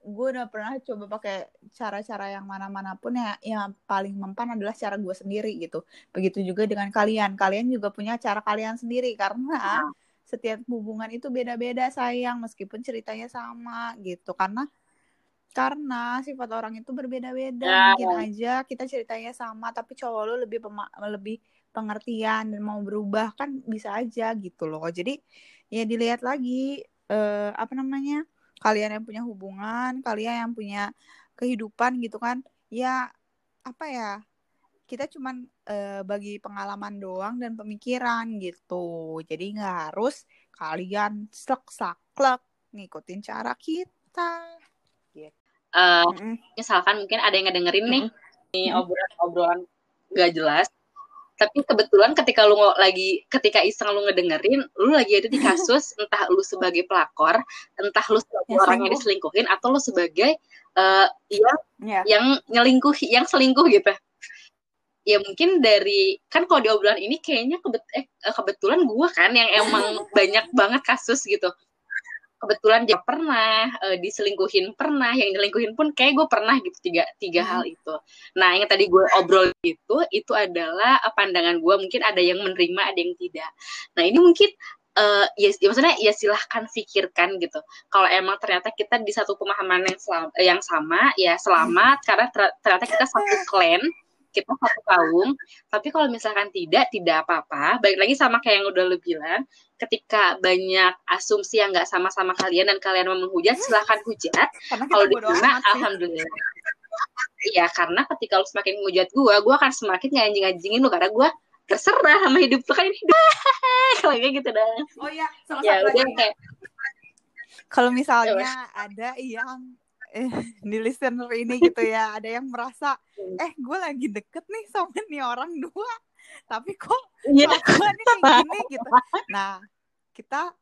gue udah pernah coba pakai cara-cara yang mana-mana pun ya yang paling mempan adalah cara gue sendiri gitu. Begitu juga dengan kalian. Kalian juga punya cara kalian sendiri. Karena setiap hubungan itu beda-beda sayang. Meskipun ceritanya sama gitu. Karena karena sifat orang itu berbeda-beda Ya. mungkin aja kita ceritanya sama tapi cowok lu lebih pema- lebih pengertian dan mau berubah kan bisa aja gitu loh. Jadi ya dilihat lagi eh, apa namanya kalian yang punya hubungan kalian yang punya kehidupan gitu kan ya apa ya kita cuman eh, bagi pengalaman doang dan pemikiran gitu. Jadi nggak harus kalian slek saklek ngikutin cara kita eh, Mm-mm. misalkan mungkin ada yang ngedengerin nih nih Mm-mm. obrolan-obrolan gak jelas tapi kebetulan ketika lu lagi ketika iseng lu ngedengerin lu lagi ada di kasus [LAUGHS] entah lu sebagai pelakor entah lu sebagai Yang orang yang selingkuh. diselingkuhin atau lu sebagai eh yang ya yang nyelingkuh yang selingkuh gitu ya mungkin dari kan kalau di obrolan ini kayaknya kebet eh, kebetulan gua kan yang emang [LAUGHS] banyak banget kasus gitu kebetulan dia pernah eh, diselingkuhin pernah. Yang diselingkuhin pun kayak gue pernah gitu tiga tiga Hmm. hal itu. Nah yang tadi gue obrol itu itu adalah eh, pandangan gue mungkin ada yang menerima ada yang tidak. Nah ini mungkin eh ya, ya maksudnya ya silahkan pikirkan gitu. Kalau emang ternyata kita di satu pemahaman yang selam- yang sama ya selamat. Karena ter- ternyata kita satu clan kita satu kaum tapi kalau misalkan tidak tidak apa-apa. Baik lagi sama kayak yang udah lu bilang ketika banyak asumsi yang nggak sama-sama kalian dan kalian mau menghujat silahkan hujat. Kalau diterima alhamdulillah. Iya karena ketika lu semakin ngehujat gue gue akan semakin nganjing-anjingin lu karena gue terserah sama hidup lu. Kan hidup. [LAUGHS] Kalau kayak gitu dah. Oh ya salah ya satu udah kayak kalau misalnya ada yang eh, [LAUGHS] di listener ini gitu ya. Ada yang merasa eh gue lagi deket nih sama nih orang dua tapi kok iya. kelakuannya kayak gini gitu. Nah kita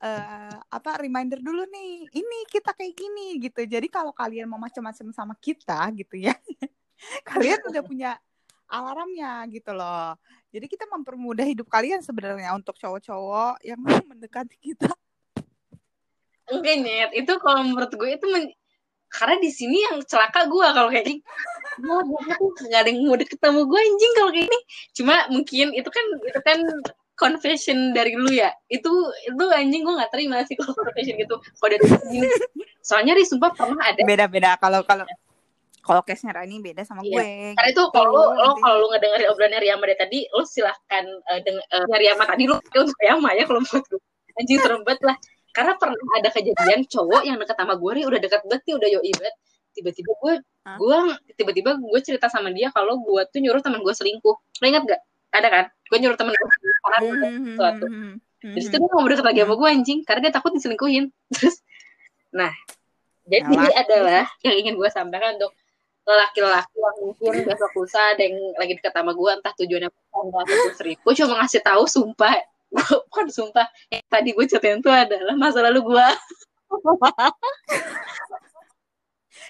eh, apa reminder dulu nih ini kita kayak gini gitu. Jadi kalau kalian mau macam-macam sama kita gitu ya [LAUGHS] kalian udah punya alarmnya gitu loh. Jadi kita mempermudah hidup kalian sebenarnya untuk cowok-cowok yang mau [LAUGHS] mendekati kita. Enggak nyet itu kalau menurut gue itu men- karena di sini yang celaka gue kalau kayak gini. Gue nggak ada yang mau deket sama gue anjing kalau kayak gini. Cuma mungkin itu kan itu kan confession dari lu ya. Itu itu anjing gue nggak terima sih kalau confession gitu. Dari sini soalnya Ri sumpah pernah ada. Beda-beda. Kalau kalau kalau case-nya Rani beda sama Iya. gue. Karena itu kalau lu, lo Nanti- kalau lu ngedengerin obrolannya Riyama dari tadi lu silahkan uh, deng uh, Riyama tadi lu pakai untuk Riyama ya kalau menurut gue anjing serem banget lah karena pernah ada kejadian cowok yang deket sama gue nih udah deket banget nih udah yoi banget. Tiba-tiba gue gue tiba-tiba gue cerita sama dia kalau gue tuh nyuruh teman gue selingkuh. Lo ingat gak? Ada kan? Gue nyuruh temen gue selingkuh. Karena gue Hmm, sesuatu hmm, hmm, hmm, Terus itu dia mau deket lagi sama gue anjing. Karena dia takut diselingkuhin. [LAUGHS] Terus nah jadi Yalah. adalah yang ingin gue sampaikan untuk laki-laki yang mungkin besok lusa ada yang lagi deket sama gue entah tujuannya apa atau serius. Gue cuma ngasih tahu sumpah [LAUGHS] gue sumpah. Yang tadi gue ceritain itu adalah masa lalu gue yang [LAUGHS]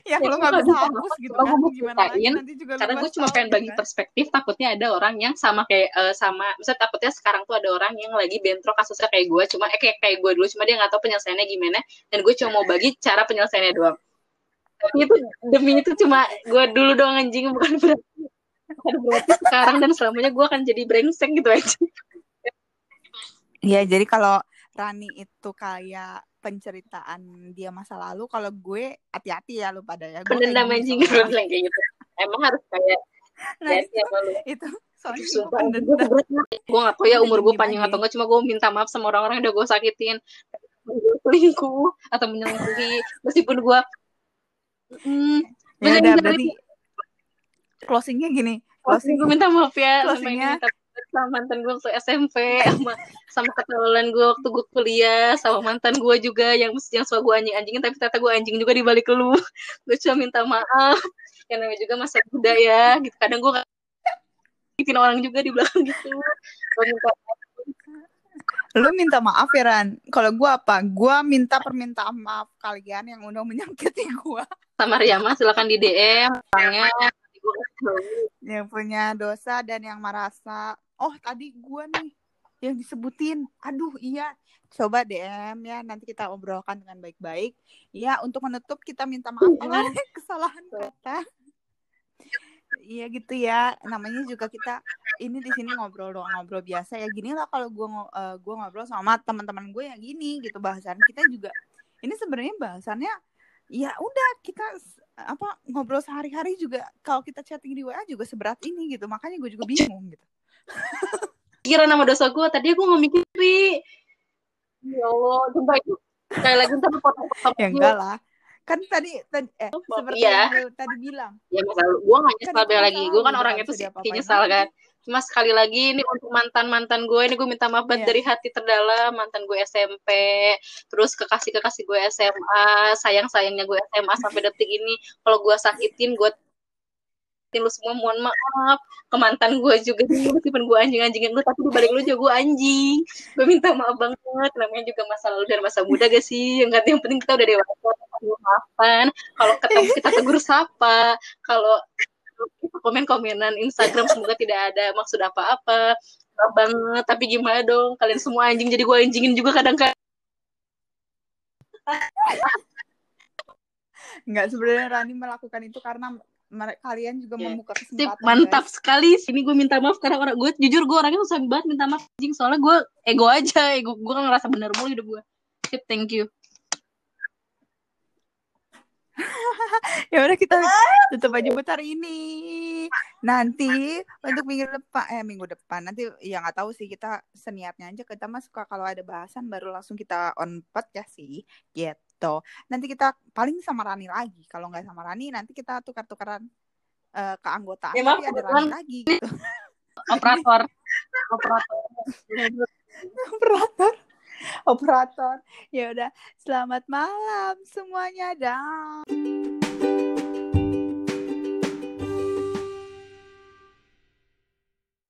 Ya, lo nggak bisa hapus gitu kan gimana lagi? Nanti juga karena gue cuma pengen bagi kan. perspektif takutnya ada orang yang sama kayak eh, sama misalnya takutnya sekarang tuh ada orang yang lagi bentrok kasusnya kayak gue cuma eh kayak kayak gue dulu cuma dia nggak tahu penyelesaiannya gimana dan gue cuma mau bagi cara penyelesaiannya doang. Tapi itu demi itu cuma gue dulu doang anjing bukan berarti bukan berarti sekarang dan selamanya gue akan jadi brengsek gitu aja Iya, jadi kalau Rani itu kayak penceritaan dia masa lalu, kalau gue hati-hati ya lu pada ya. Pendendam anjing kayak gitu. Emang harus kayak [LAUGHS] Nah, itu, lu. itu soalnya gue Sumpah, gue pendendam. gue gak tau ya umur gue panjang atau enggak, cuma gue minta maaf sama orang-orang yang udah gue sakitin. Selingkuh atau menyelingkuhi, meskipun gue hmm, Ya udah berarti closingnya gini, closing gue minta maaf ya closingnya minta sama mantan gue waktu SMP sama sama ketelan gue waktu gue kuliah sama mantan gue juga yang yang suka gue anjing anjingin tapi ternyata gue anjing juga di balik lu [LAUGHS] gue cuma minta maaf ya namanya juga masa muda ya gitu kadang gue bikin orang juga di belakang gitu gue minta Lu minta maaf ya Ran. Kalau gue apa? Gue minta permintaan maaf kalian yang udah menyakiti gue. sama Riyama silakan di DM orangnya Yang punya dosa dan yang merasa. Oh tadi gue nih yang disebutin. Aduh iya. Coba DM ya. Nanti kita obrolkan dengan baik-baik. Ya untuk menutup kita minta maaf kalau [LAUGHS] ada kesalahan kata. Iya gitu ya. Namanya juga kita ini di sini ngobrol doang ngobrol biasa ya. Gini lah kalau gue uh, gua ngobrol sama teman-teman gue yang gini gitu bahasan kita juga. Ini sebenarnya bahasannya ya udah kita apa ngobrol sehari-hari juga kalau kita chatting di WA juga seberat ini gitu. Makanya gue juga bingung gitu. Kira nama dosa gue tadi gue nggak mikir ya Allah sumpah itu sekali lagi ntar potong-potong [LAUGHS] Ya enggak lah. Kan tadi, tadi eh seperti Iya. yang lu tadi bilang. ya masa gue gak nyesal Kan itu lagi gue kan orangnya nggak tuh bisa sih nyesal kan cuma sekali lagi ini untuk mantan mantan gue ini gue minta maaf banget Iya. dari hati terdalam mantan gue SMP terus kekasih kekasih gue SMA sayang sayangnya gue SMA sampai detik ini kalau gue sakitin gue sakitin lu semua mohon maaf. Ke mantan gue juga meskipun gue anjing anjingin lu tapi di balik lu juga gue anjing. Gue minta maaf banget. Namanya juga masa lalu dan masa muda gak sih? Yang yang penting kita udah dewasa. Maafan kalau ketemu kita tegur sapa. Kalau komen-komenan Instagram semoga tidak ada maksud apa-apa. Banget tapi gimana dong? Kalian semua anjing jadi gue anjingin juga kadang-kadang. Enggak sebenarnya Rani melakukan itu karena kalian juga Iya. membuka Sip, kesempatan. mantap guys. sekali sini gue minta maaf karena orang gue jujur gue orangnya susah banget minta maaf anjing soalnya gue ego aja ego gue kan ngerasa bener mulu hidup gue Sip, thank you [LAUGHS] Ya udah kita tutup aja buat hari ini. Nanti untuk minggu depan eh minggu depan nanti ya nggak tahu sih kita seniatnya aja kita mah suka kalau ada bahasan baru langsung kita on ya sih gitu. Nanti kita paling sama Rani lagi. Kalau nggak sama Rani nanti kita tukar-tukaran eh, keanggotaan Ya, maaf, tapi ada Rani lagi gitu. operator. Operator. Operator. Operator. Ya udah selamat malam semuanya. Dah